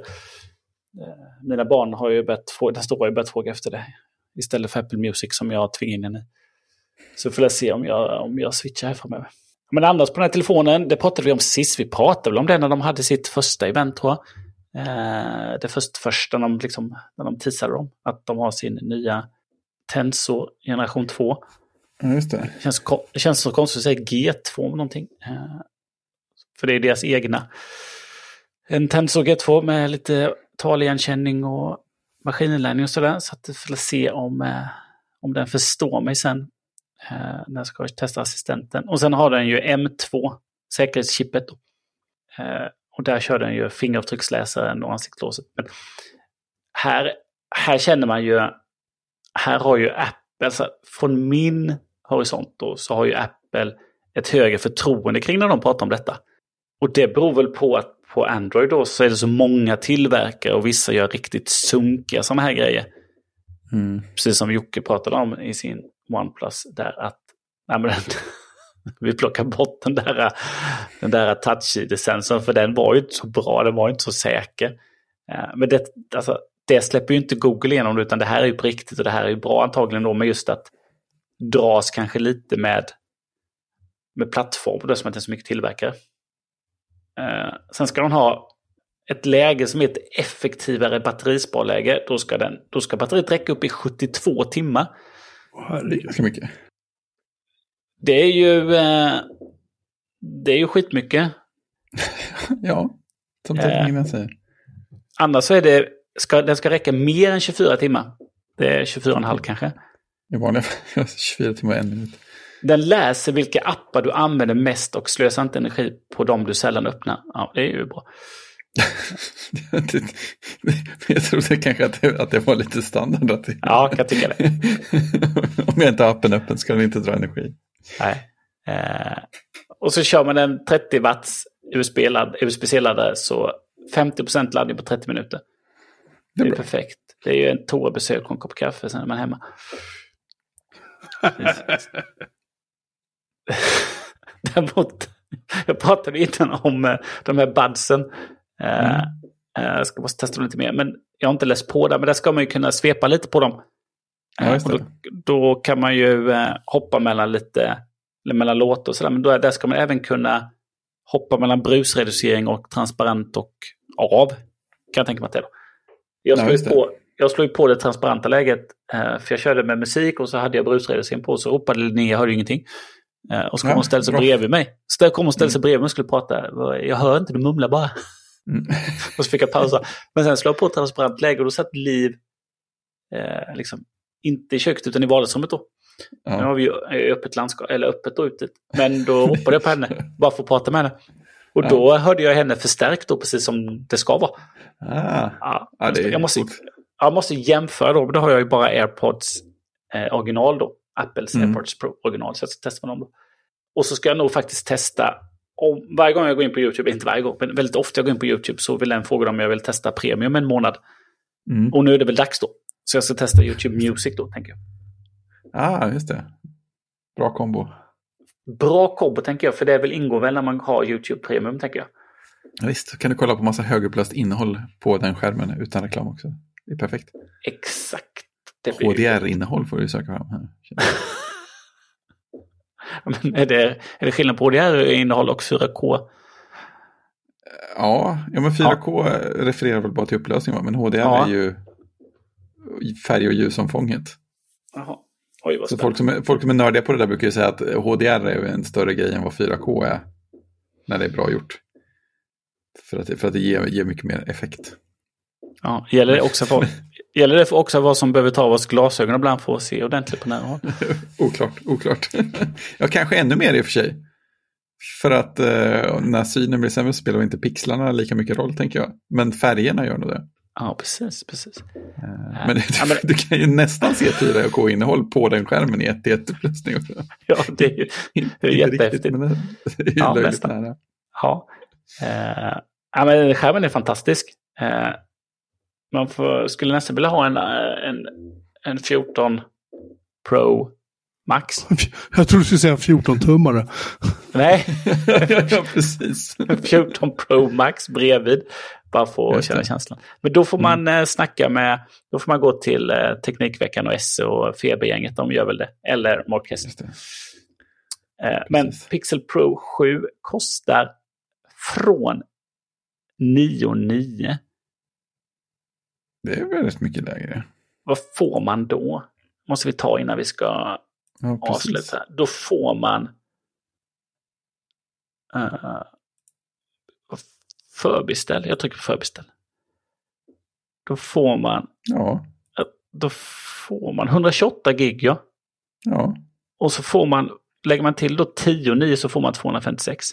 Eh, mina barn har ju börjat, fråga, den stora har ju börjat fråga efter det. Istället för Apple Music som jag tvingar in henne i. Så får jag se om jag, om jag switchar här framöver. Men annars på den här telefonen, det pratade vi om sist. Vi pratade väl om det när de hade sitt första event tror jag. Eh, det först, första de, liksom, när de teasade dem. Att de har sin nya Tensor generation 2. Ja, just det. Det känns, det känns så konstigt att säga G2 med någonting. Eh, för det är deras egna. En Tensor G2 med lite taligenkänning och maskininlärning och sådär. Så att vi får se om, eh, om den förstår mig sen. Eh, när jag ska testa assistenten. Och sen har den ju M2, säkerhetschippet. Då. Eh, och där kör den ju fingeravtrycksläsaren och ansiktslåset. Men här, här känner man ju, här har ju Apple, alltså från min horisont då, så har ju Apple ett högre förtroende kring när de pratar om detta. Och det beror väl på att på Android då så är det så många tillverkare och vissa gör riktigt sunkiga sådana här grejer. Mm. Precis som Jocke pratade om i sin OnePlus där att nej men, vi plockar bort den där, den där touch-ID-sensorn för den var ju inte så bra, den var inte så säker. Eh, men det, alltså, det släpper ju inte Google igenom utan det här är ju på riktigt och det här är ju bra antagligen då med just att dras kanske lite med, med plattform det som att det är så mycket tillverkare. Eh, Sen ska de ha ett läge som är ett effektivare batterisparläge. Då ska, den, då ska batteriet räcka upp i 72 timmar. Åh, Det är ganska mycket. Det är ju, eh, det är ju skitmycket. Ja, som Eh. teknikerna säger. Annars så är det, ska, den ska räcka mer än 24 timmar. Det är 24,5 kanske. I vanliga fall 24 timmar och en minut. Den läser vilka appar du använder mest och slösar inte energi på dem du sällan öppnar. Ja, det är ju bra. Jag trodde kanske att det, att det var lite standard. Att det, Ja, kan jag tycka det. Om jag inte har appen öppen ska den inte dra energi. Nej. Eh, och så kör man en 30 watts USB-ladd- USB-C-laddare så 50% laddning på 30 minuter. Det är Det är perfekt. Det är ju en toabesök och en kopp kaffe sen är man hemma. Däremot, jag pratade innan om eh, de här budsen. Eh, Mm. eh, Jag ska måste testa dem lite mer. Men jag har inte läst på det. Men där ska man ju kunna svepa lite på dem. Ja, Eh, då, då kan man ju eh, hoppa mellan lite, mellan låtar och sådär. Men då, där ska man även kunna hoppa mellan brusreducering och transparent och av. Kan jag tänka mig att det är. Då. Jag Ja, slår, det. på, jag slår på det transparenta läget. Eh, för jag körde med musik och så hade jag brusreducering på. Så ropade Linnea, jag hörde ingenting. Och så kom Ja, hon och ställde sig bra. bredvid mig. Så kom hon och ställde sig bredvid mig och skulle prata. Jag hör inte, du mumlar bara. Mm. Och så fick jag pausa. Men sen slår jag på transparent läge och då satt Liv eh, liksom, inte i köket utan i vardagsrummet då. Nu har Ja. vi ju eh, öppet landskap, eller öppet då ute. Men då ropade jag på henne, bara för att prata med henne. Och Ja. då hörde jag henne förstärkt då, precis som det ska vara. Ah. Ja, Ja, det är jag, måste, jag måste jämföra då, då har jag ju bara AirPods eh, original då. Apples Mm. AirPods Pro original, så jag ska testa med dem då. Och så ska jag nog faktiskt testa, om, varje gång jag går in på YouTube, inte varje gång, men väldigt ofta jag går in på YouTube så vill den fråga om jag vill testa premium en månad. Mm. Och nu är det väl dags då. Så jag ska testa YouTube Music då, tänker jag. ah, just det. Bra kombo. Bra kombo tänker jag, för det väl ingår väl när man har YouTube Premium tänker jag. Ja, visst, kan du kolla på massa högupplöst innehåll på den skärmen utan reklam också. Det är perfekt. Exakt. HDR-innehåll får du söka fram här. Men är, det, är det skillnad på HDR-innehåll och 4K? Ja, ja men 4K refererar väl bara till upplösning men HDR Ja. är ju färg och ljusomfånget. Jaha. Oj, vad Så folk som, är, folk som är nördiga på det där brukar ju säga att HDR är en större grej än vad 4K är. När det är bra gjort. För att, för att det ger, ger mycket mer effekt. Ja, gäller det också för, Gäller det för också vad som behöver ta av oss glasögon ibland för att se ordentligt på nära håll? oklart, oklart. ja, kanske ännu mer i och för sig. För att eh, när synen blir sämre spelar inte pixlarna lika mycket roll, tänker jag. Men färgerna gör nog det. Ja, precis, precis. Eh, men, ja, men, du kan ju nästan se 4K-innehåll på den skärmen i 1-1-upplösning. Ja, det är ju det är jättehäftigt. Men det, är Ja, nästan. nära. Ja. Eh, ja, men skärmen är fantastisk. Eh, man får, skulle nästan vilja ha en, eh, en, en 14 Pro Max. Jag trodde du skulle säga 14-tummare. Nej, ja, precis. 14 Pro Max bredvid. Bara för att känna känslan. Men då får man eh, snacka med, då får man gå till eh, Teknikveckan och SE och Febergänget, de gör väl det. Eller Mark det. Eh, men. Pixel Pro 7 kostar från 9,9. det är väldigt mycket lägre. Vad får man då? Måste vi ta innan vi ska Ja, precis. avsluta. Då får man uh, förbeställ. Jag trycker på förbeställ. Då får man, Ja, då får man 128 gig ja. ja. Och så får man, lägger man till då 10 och 9 så får man 256.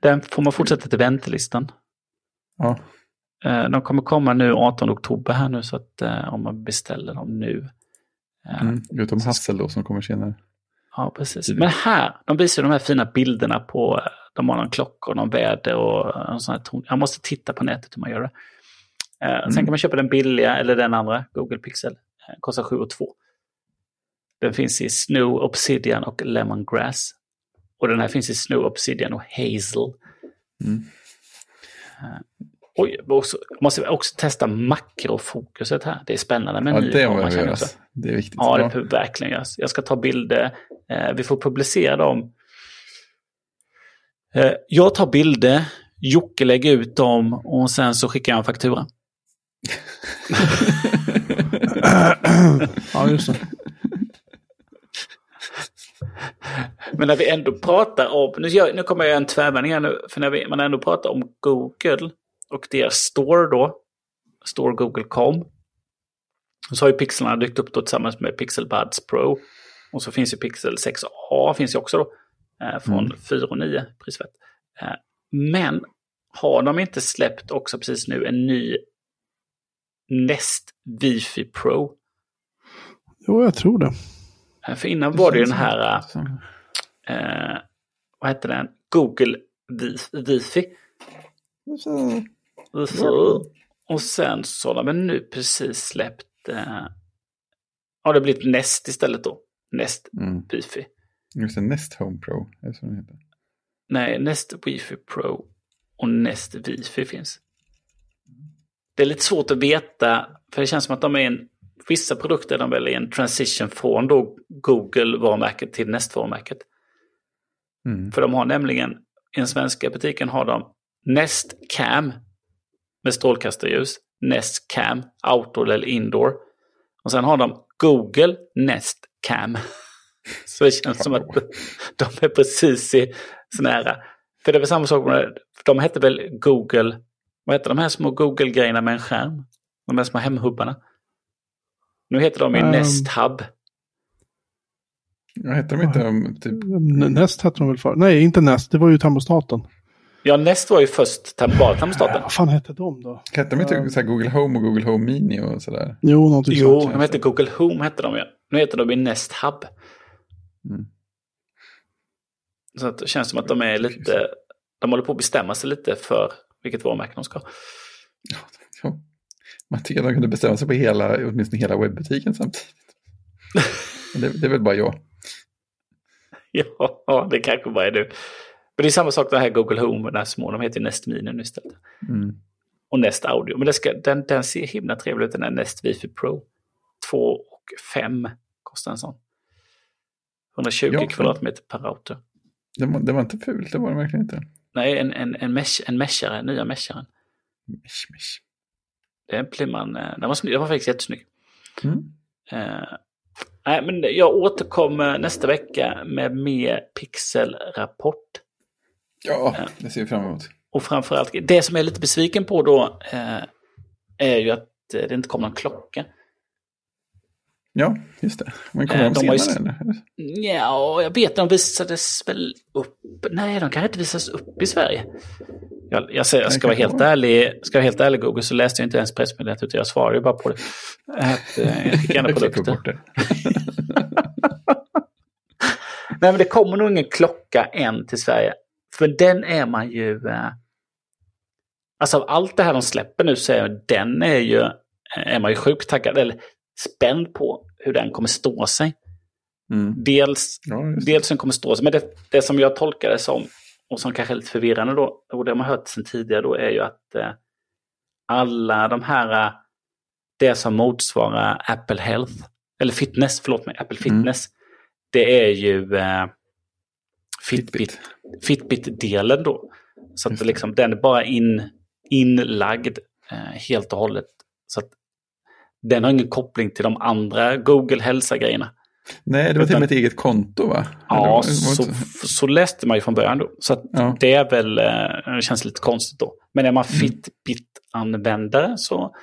Den får man fortsätta till väntelistan. ja. Eh, De kommer komma nu 18 oktober här nu så att eh, om man beställer dem nu. Eh, Mm. Utom Hassel då som kommer senare. Ja, precis. Men här, de visar de här fina bilderna på, eh, de har någon klocka och någon väder och en sån här ton. Jag måste titta på nätet hur man gör det. Eh, Sen kan man köpa den billiga eller den andra, Google Pixel. Eh, kostar 7 och 2. Den finns i Snow, Obsidian och Lemongrass. Och den här finns i Snow, Obsidian och Hazel. Mm. Oj, jag måste- jag också testa makrofokuset här. Det är spännande med Ja, ny det behöver jag göras. Det är viktigt. Ja, det behöver verkligen göras. Jag ska ta bilder. Eh, vi får publicera dem. Eh, jag tar bilder, Jocke lägger ut dem och sen så skickar jag en faktura. ja, just det. Men när vi ändå pratar om, nu, gör, nu kommer jag göra en tvärvändning här nu, för när vi, man ändå pratar om Google och deras store då, store Google.com, så har ju pixlarna dykt upp då tillsammans med Pixel Buds Pro. Och så finns ju Pixel 6a, finns ju också då, eh, från Mm. 4 och 9 prisvärt. Eh, men har de inte släppt också precis nu en ny Nest Wifi Pro? Jo, jag tror det. Eh, För innan var det ju den här, eh, vad hette den, Google Wi- Wifi. Och sen så har de nu precis släppt, eh, har det blivit Nest istället då? Nest Mm. Wifi. Just det, Nest Home Pro. Är det så den heter? Nej, Nest Wifi Pro och Nest Wifi finns. Det är lite svårt att veta, för det känns som att de är en, vissa produkter är de väl i en transition från då Google-varumärket till Nest-varumärket. Mm. För de har nämligen, i den svenska butiken har de Nest Cam med strålkastarljus, Nest Cam, outdoor eller indoor. Och sen har de Google Nest Cam. Så det känns som att de är precis i sån här, för det var samma sak med, de hette väl Google, vad heter de här små Google-grejerna med en skärm? De här små hemhubbarna. Nu heter de ju Ehm. Nest Hub. Vad heter de inte? Typ, Nest hette de väl för? Nej, inte Nest. Det var ju termostaten. Ja, Nest var ju först tem- bara termostaten. vad fan hette de då? hette de inte så här Google Home och Google Home Mini och sådär? Jo, någonting Jo, sånt. de hette Google Home hette de ju. Nu heter de ju Nest Hub. Mm. Så att det känns som att de är lite, de håller på att bestämma sig lite för vilket varumärke de ska ha. Ja. Man tycker att de kunde bestämma sig på hela, åtminstone hela webbutiken samtidigt. Det, det är väl bara jag. Ja, det kanske bara är du. Men det är samma sak det här Google Home, den här små, de heter Nest Mini nu istället. Mm. Och Nest Audio, men ska, den, den ser himla trevlig ut, den här Nest Wifi Pro. 2 och 5 kostar en sån. 120 Ja, kvadratmeter per router. Det, var, det var inte fult, det var det verkligen inte. Nej, en, en, en, mesh, en meshare, nya mesharen. Mish, mish. Den blir man, eh, den var, snygg, den var faktiskt jättesnygg. Mm. Eh, nej, men jag återkommer nästa vecka med mer pixelrapport. Ja, det ser vi fram emot. Och framförallt, det som jag är lite besviken på då eh, är ju att det inte kom någon klocka. Ja, just det. Men kommer Eh, de de ju senare? Eller? Ja, jag vet de visades väl upp. Nej, de kan inte visas upp i Sverige. Jag, jag, säger, jag ska, vara helt ärlig, ska vara helt ärlig Google så läste jag inte ens pressmeddelandet utan jag svarade ju bara på det. Att, eh, jag fick gärna produkter. Nej, men det kommer nog ingen klocka än till Sverige. För den är man ju... Eh, alltså av allt det här de släpper nu så är den är ju... Är man ju sjukt taggad eller spänd på hur den kommer stå sig. Mm. Dels, Ja, dels den kommer stå sig, men det, det som jag tolkar det som och som kanske är lite förvirrande då, och det har man hört sedan tidigare då, är ju att eh, alla de här, eh, det som motsvarar Apple Health, eller Fitness, förlåt mig, Apple Mm. Fitness, det är ju eh, Fitbit, Fitbit. Fitbit-delen då. Så att det. liksom, den är bara in, inlagd eh, helt och hållet. Så att den har ingen koppling till de andra Google Hälsa-grejerna. Nej, det var till och med ett eget konto va? Ja, så, så läste man ju från början då. Så Ja. det är väl, eh, känns lite konstigt då. Men är man Mm. Fitbit-användare så...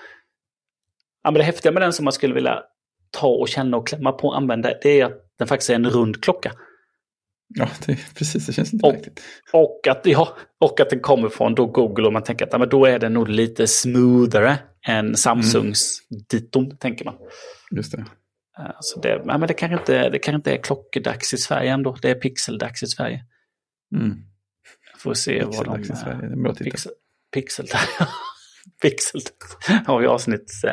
Ja, men det häftiga med den som man skulle vilja ta och känna och klämma på och använda, det är att den faktiskt är en rund klocka. Ja, det, precis. Det känns inte Och- riktigt. Och att, ja, och att den kommer från då Google och man tänker att ja, men då är den nog lite smoothare än Samsungs diton, tänker man. Just det. Eh, Så det, ja, men det, kanske inte, det kanske inte är klockedags i Sverige ändå. Det är pixeldags i Sverige. Mm. Får se vad de... Pixeldags i Sverige, det är en bra titel. Pixel, pixel, pixel har vi avsnitt. Eh.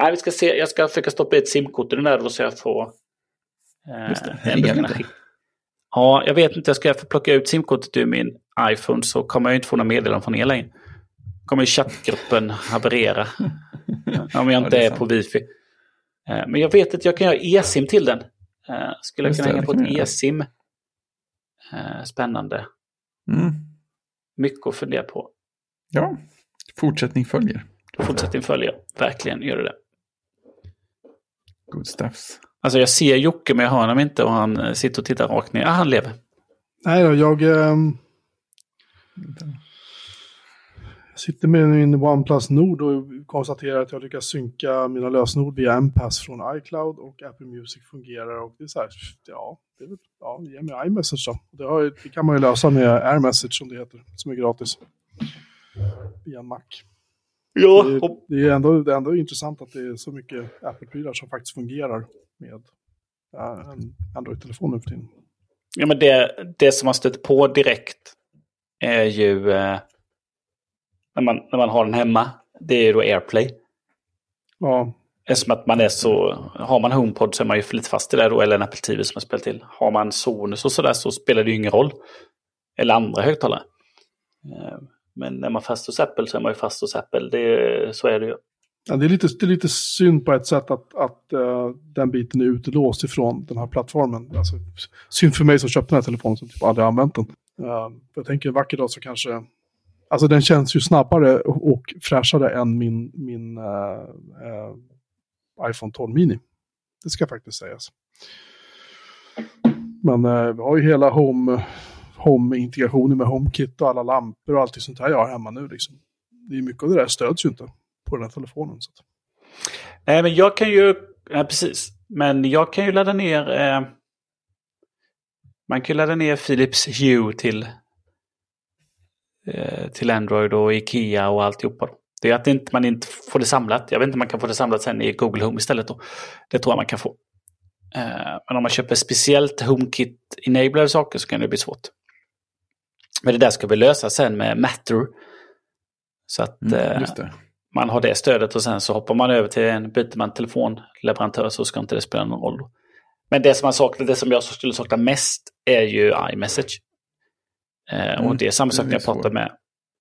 Nej, vi ska se. Jag ska försöka stoppa i ett simkort i den där då så jag får... Eh, Just det, Ja, jag vet inte. Jag ska plocka ut simkortet ur min iPhone så kommer jag inte få några meddelanden från er längre. Kommer chattgruppen haverera. Om jag Ja, inte det är är på wifi. Eh, Men jag vet att jag kan göra e-sim till den. Eh, Skulle jag kunna det, hänga det på ett e-sim? Eh, Spännande. Mm. Mycket att fundera på. Ja, fortsättning följer. Fortsättning följer. Verkligen gör det det. Good stuffs. Alltså jag ser Jocke men jag hör honom inte och han eh, sitter och tittar rakt ner. Ah, han lever. Nej då, jag ehm, sitter med min OnePlus Nord och konstaterar att jag lyckas synka mina lösenord via M-pass från iCloud och Apple Music fungerar. Och det är så här, ja, det är väl, ja, ge mig iMessage då. Det, har, det kan man ju lösa med AirMessage som det heter, som är gratis. Via en Mac. Ja, Det, och, det, är ändå, det är ändå intressant att det är så mycket Apple-prylar som faktiskt fungerar med Android-telefon nu för tiden. ja men det, det som man stöter på direkt är ju eh, när, man, när man har den hemma. Det är ju då AirPlay. Ja, Eftersom att man är så, har man HomePod så är man ju lite fast i det då, eller en Apple TV som man spelar till. Har man Sonos och sådär så spelar det ju ingen roll. Eller andra högtalare. Eh, Men när man är fast hos Apple så är man ju fast hos Apple. Det, så är det ju. Ja, det, är lite, det är lite synd på ett sätt att, att uh, den biten är utelåst ifrån den här plattformen. Alltså, synd för mig som köpte den här telefonen som typ aldrig använt den. Uh, för jag tänker en vacker dag så kanske... Alltså den känns ju snabbare och, fräschare än min, min uh, iPhone 12 Mini. Det ska faktiskt sägas. Men vi har ju hela Home, Home-integrationen med HomeKit och alla lampor och allt sånt här jag har hemma nu. Liksom. Det är mycket av det där stöds ju inte på den här telefonen. Så. Nej, men jag kan ju... Ja, precis. Men jag kan ju ladda ner... Eh, man kan ju ladda ner Philips Hue till, eh, till Android och Ikea och alltihopa. Då. Det är att inte, man inte får det samlat. Jag vet inte om man kan få det samlat sen i Google Home istället. Då. Det tror jag man kan få. Eh, men om man köper speciellt HomeKit-enablade saker så kan det bli svårt. Men det där ska vi lösa sen med Matter. Så att... Mm, eh, just det. Man har det stödet och sen så hoppar man över till en, byter man telefonleverantör så ska inte det spela någon roll. Men det som man saknar, det som jag skulle sakna mest är ju iMessage. Eh, Mm, och det är samma sak är när jag pratar med.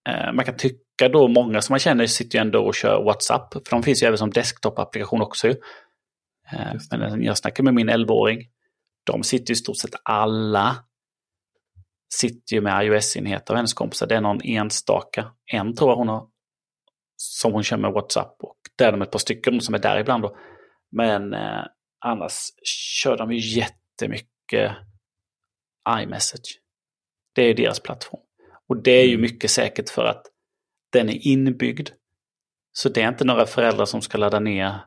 Eh, man kan tycka då, många som man känner sitter ju ändå och kör WhatsApp. För de finns ju även som desktop-applikation också ju. Eh, men när jag snackar med min 11-åring. De sitter ju i stort sett alla sitter ju med iOS-enheter av hennes kompisar. Det är någon enstaka. En tror jag hon har som hon kör med WhatsApp. Och det är de ett par stycken som är där ibland. Då. Men eh, annars kör de ju jättemycket iMessage. Det är deras plattform. Och det är ju mycket säkert för att den är inbyggd. Så det är inte några föräldrar som ska ladda ner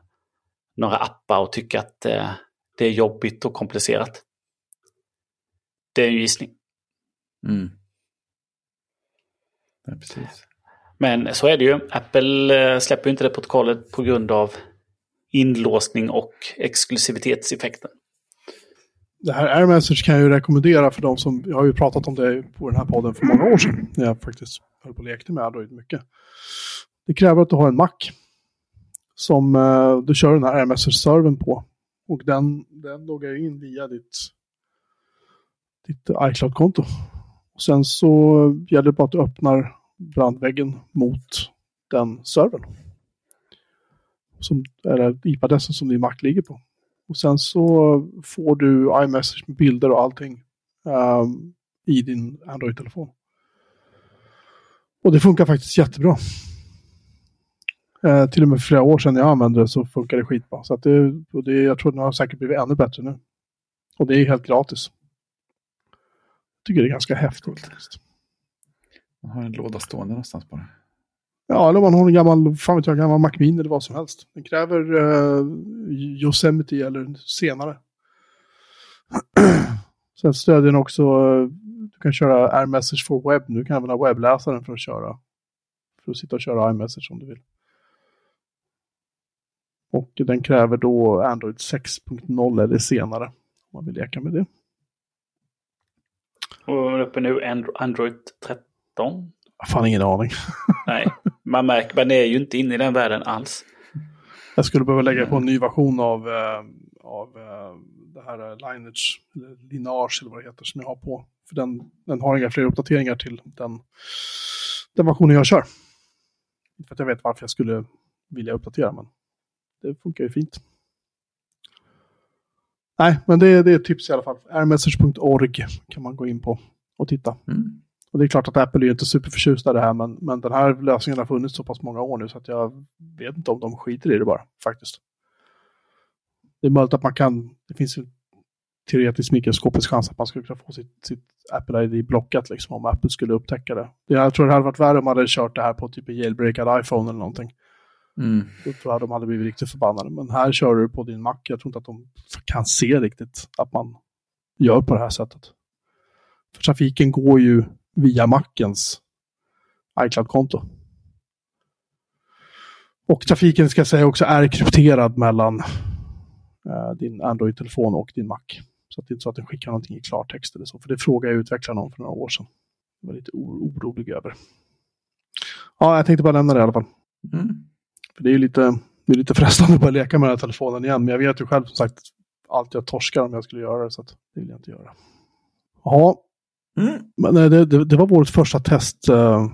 några appar och tycka att eh, det är jobbigt och komplicerat. Det är en gissning. Mm. Ja, precis. Men så är det ju. Apple eh, släpper ju inte det protokollet på grund av inlåsning och exklusivitetseffekten. Det här AirMessage kan jag ju rekommendera för de som, jag har ju pratat om det på den här podden för många år sedan, när jag faktiskt höll på och lekte med Android mycket. Det kräver att du har en Mac som eh, du kör den här AirMessage-servern på. Och den, den loggar in via ditt, ditt iCloud-konto. Och sen så gäller det bara att du öppnar Mm. brandväggen mot den servern. Som, eller IP-adressen som din Mac ligger på. Och sen så får du iMessage med bilder och allting um, i din Android-telefon. Och det funkar faktiskt jättebra. Eh, till och med flera år sedan jag använde det så funkar det skitbra. Så att det, och det, jag tror att det har säkert blivit ännu bättre nu. Och det är helt gratis. Jag tycker det är ganska häftigt. Man har en låda stående någonstans bara. Ja, eller man har en gammal, fan vet jag, gammal Mac Mini eller vad som helst. Den kräver uh, Yosemite eller senare. Sen stödjer den också, uh, du kan köra iMessage for Web nu. Du kan använda webbläsaren för att köra. För att sitta och köra iMessage om du vill. Och den kräver då Android 6.0 eller senare. Om man vill leka med det. Och uppe nu Android 13? Fan ingen aning. Nej, man märker, man är ju inte inne i den världen alls. Jag skulle behöva lägga på en ny version av, uh, av uh, det här Lineage, eller Linage eller vad det heter, som jag har på. För den, den har inga fler uppdateringar till den, den versionen jag kör. Inte för att jag vet varför jag skulle vilja uppdatera, men det funkar ju fint. Nej, men det, det är ett tips i alla fall. airmessage.org kan man gå in på och titta. Mm. Och det är klart att Apple är inte superförtjusta i det här, men, men den här lösningen har funnits så pass många år nu så att jag vet inte om de skiter i det bara, faktiskt. Det är möjligt att man kan, det finns ju teoretiskt mikroskopisk chans att man skulle kunna få sitt, sitt Apple ID blockat liksom, om Apple skulle upptäcka det. Jag tror det hade varit värre om man hade kört det här på typ en jailbreakad iPhone eller någonting. Mm. Då tror jag de hade blivit riktigt förbannade. Men här kör du på din Mac. Jag tror inte att de kan se riktigt att man gör på det här sättet. För trafiken går ju via Macens iCloud-konto. Och trafiken ska jag säga också är krypterad mellan eh, din Android-telefon och din Mac. Så att det är inte så att den skickar någonting i klartext eller så. För det frågade jag utvecklaren om för några år sedan. Jag var lite orolig över. Ja, jag tänkte bara nämna det i alla fall. Mm. För det är ju lite, det är lite frestande att börja leka med den här telefonen igen. Men jag vet ju själv som sagt allt jag torskar om jag skulle göra det. Så att det vill jag inte göra. Ja, Mm. men det, det, det var vårt första test. Uh,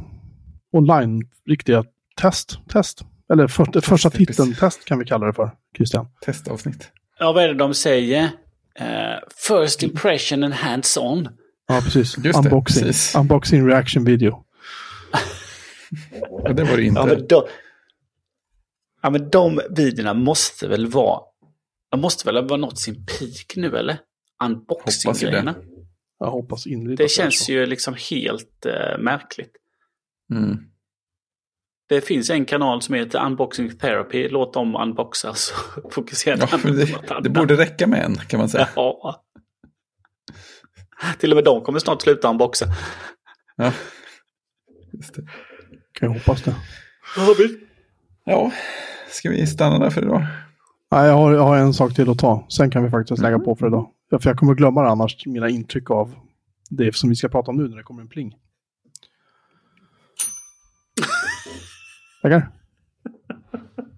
online, riktiga test. test. Eller för, det första precis. titeln, test kan vi kalla det för, Christian. Testavsnitt. Ja, vad är det de säger? Eh, first impression and hands-on. Ja, precis. Just det, Unboxing. precis. Unboxing reaction video. Och det var det inte. Ja, men de, ja, men de videorna måste väl vara... De måste väl ha nått sin peak nu, eller? Unboxing-grejerna. Jag hoppas innerligt Det känns ju liksom helt eh, märkligt. Mm. Det finns en kanal som heter Unboxing Therapy. Låt dem unboxa så fokuserar Ja, det, det borde räcka med en, kan man säga. Ja. Till och med de kommer snart sluta unboxa. Ja. Just det. Kan jag hoppas det. Ja, ska vi stanna där för idag? Nej, jag har, jag har en sak till att ta. Sen kan vi faktiskt lägga på för idag. För jag kommer glömma det annars, mina intryck av det som vi ska prata om nu när det kommer en pling. Tackar.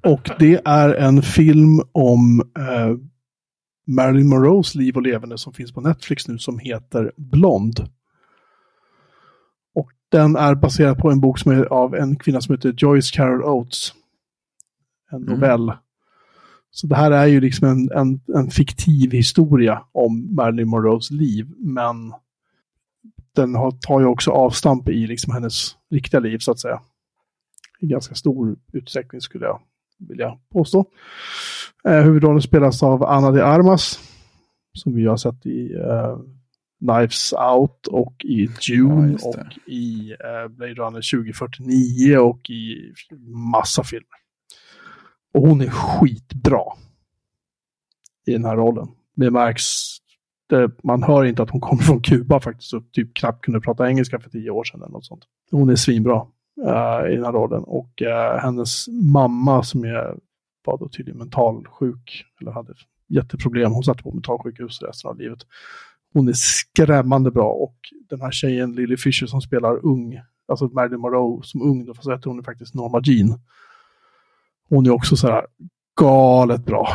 Och det är en film om eh, Marilyn Monroes liv och levande som finns på Netflix nu som heter Blond. Och den är baserad på en bok som är av en kvinna som heter Joyce Carol Oates. En Mm. Så det här är ju liksom en, en, en fiktiv historia om Marilyn Monroes liv, men den har, tar ju också avstamp i liksom hennes riktiga liv så att säga. I ganska stor utsträckning skulle jag vilja påstå. Eh, huvudrollen spelas av Ana de Armas, som vi har sett i eh, Knives Out och i Ja, Dune det. och i eh, Blade Runner 2049 och i massa filmer. Och hon är skitbra i den här rollen. Det märks, det, man hör inte att hon kommer från Kuba faktiskt och typ knappt kunde prata engelska för tio år sedan eller något sånt. Hon är svinbra uh, i den här rollen och uh, hennes mamma som är, var då tydligen mentalsjuk, eller hade jätteproblem, hon satt på mentalsjukhus resten av livet. Hon är skrämmande bra och den här tjejen Lily Fisher som spelar ung, alltså Marilyn Monroe som ung, då får säga att hon är faktiskt Norma Jean. Hon är också så här galet bra.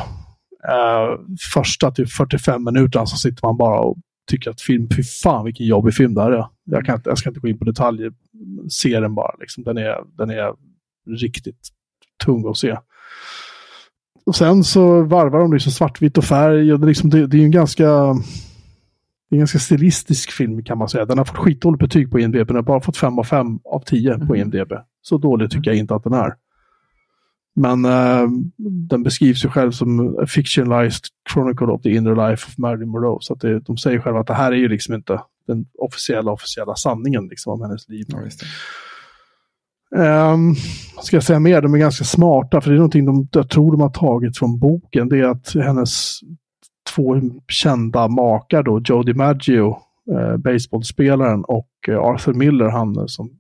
Uh, första typ 45 minuterna så sitter man bara och tycker att film, fy fan vilken jobbig film det här är. Jag, kan inte, jag ska inte gå in på detaljer, se den bara. Liksom. Den, är, den är riktigt tung att se. Och sen så varvar de liksom svartvitt och färg och det, liksom, det, det är en ganska det är en ganska stilistisk film kan man säga. Den har fått skitdåligt betyg på IMDB, den har bara fått 5 av 5 av 10 på IMDB. Så dåligt tycker jag inte att den är. Men uh, den beskrivs ju själv som a fictionalized chronicle of the inner life of Marilyn Monroe. Så att det, de säger själva att det här är ju liksom inte den officiella, officiella sanningen liksom, om hennes liv. Ja, Um, ska jag säga mer? De är ganska smarta, för det är någonting de, jag tror de har tagit från boken. Det är att hennes två kända makar då, Joe DiMaggio, eh, baseballspelaren, och eh, Arthur Miller, han som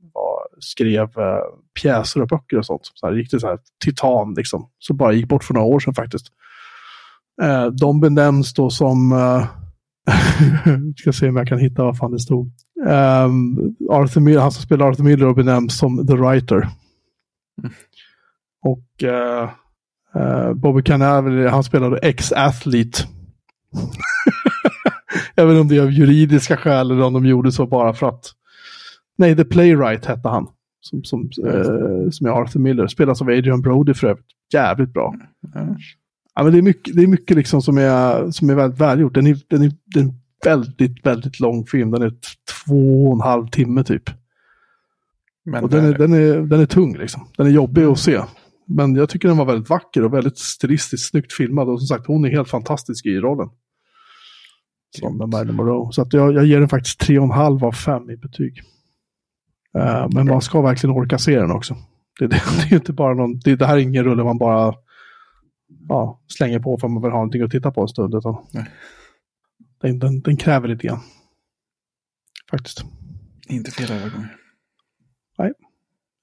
skrev eh, pjäser och böcker och sånt. Så här, riktigt så här, titan liksom. Så bara gick bort för några år sedan faktiskt. Eh, de benämns då som, eh, ska se om jag kan hitta vad fan det stod. Um, Arthur Miller, han som spelar Arthur Miller benämns som The Writer. Mm. Och uh, uh, Bobby Cannavale, han spelade ex-athlete. jag vet inte om det är av juridiska skäl eller om de gjorde så bara för att... Nej, The Playwright hette han. Som, som, uh, som är Arthur Miller. Spelas av Adrian Brody för övrigt. Jävligt bra. Mm. Ja, men det är mycket, det är mycket liksom som, är, som är väldigt välgjort. Den är, den är, den är väldigt, väldigt lång film. Den är två och en halv timme typ. Men och den är, den, är, den är tung liksom. Den är jobbig att se. Men jag tycker den var väldigt vacker och väldigt stilistiskt snyggt filmad. Och som sagt, hon är helt fantastisk i rollen. Som Marilyn Monroe. Så att jag, jag ger den faktiskt tre och en halv av fem i betyg. Uh, men man ska verkligen orka se den också. Det, det, det är inte bara någon, det, det, här är ingen rulle man bara ja, slänger på för att man vill ha någonting att titta på en stund. Utan den, den, den, kräver lite grann. Faktiskt. Inte fel övergång. Nej,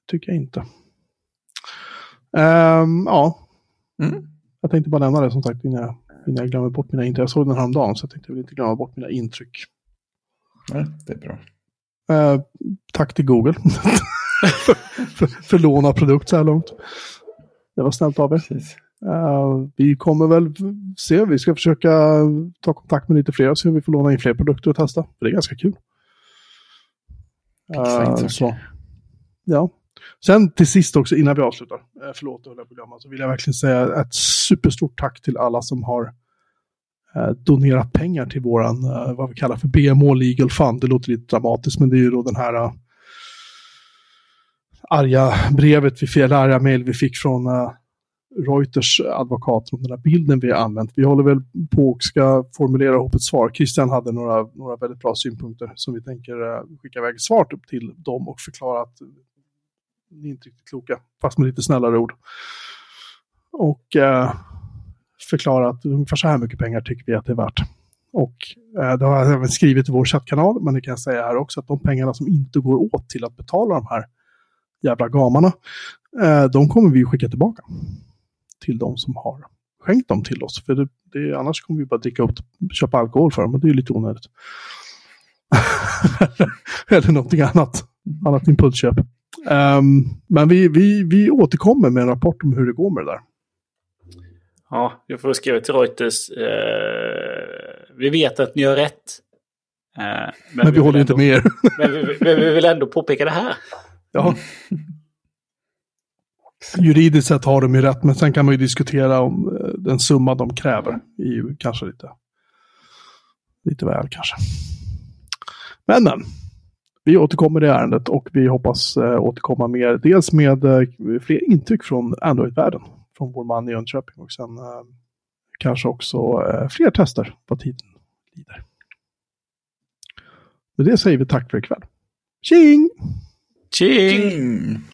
tycker jag inte. Um, ja. Mm. Jag tänkte bara nämna det som sagt innan jag, innan jag glömmer bort mina intryck. Jag såg den häromdagen så jag tänkte jag vill inte glömma bort mina intryck. Nej, det är bra. Uh, tack till Google för, för, låna produkt så här långt. Det var snällt av er. Uh, vi kommer väl se, vi ska försöka ta kontakt med lite fler och se om vi får låna in fler produkter och testa. För det är ganska kul. Uh, så. Ja. Sen till sist också innan vi avslutar, förlåt jag på så vill jag verkligen säga ett superstort tack till alla som har Eh, donera pengar till våran, eh, vad vi kallar för BMO Legal Fund. Det låter lite dramatiskt men det är ju då den här eh, arga brevet, vi, eller arga mejl vi fick från Reuters advokater om den här bilden vi har använt. Vi håller väl på och ska formulera ihop ett svar. Christian hade några, några väldigt bra synpunkter som vi tänker skicka iväg ett svar till dem och förklara att ni är inte riktigt kloka, fast med lite snällare ord. Och eh, förklara att ungefär så här mycket pengar tycker vi att det är värt. Och eh, det har jag även skrivit i vår chattkanal, men det kan jag säga här också att de pengarna som inte går åt till att betala de här jävla gamarna, eh, de kommer vi skicka tillbaka till de som har skänkt dem till oss. För det, det, annars kommer vi bara dricka upp köpa alkohol för dem och det är lite onödigt. Eller någonting annat. Annat impulsköp. Um, men vi, vi, vi återkommer med en rapport om hur det går med det där. Ja, jag får skriva till Reuters. Uh, vi vet att ni har rätt. Uh, men, men, vi, vi håller inte med er. men vi, vi, vi, vill ändå påpeka det här. Ja. Juridiskt sett har de ju rätt, men sen kan man ju diskutera om eh, den summa de kräver ju kanske lite, lite väl kanske. Men men, vi återkommer i ärendet och vi hoppas äh, återkomma mer, dels med äh, fler intryck från Android-världen, från vår man i Jönköping och sen äh, kanske också fler tester vad tiden lider. Med det säger vi tack för ikväll. Tjing! Tjing!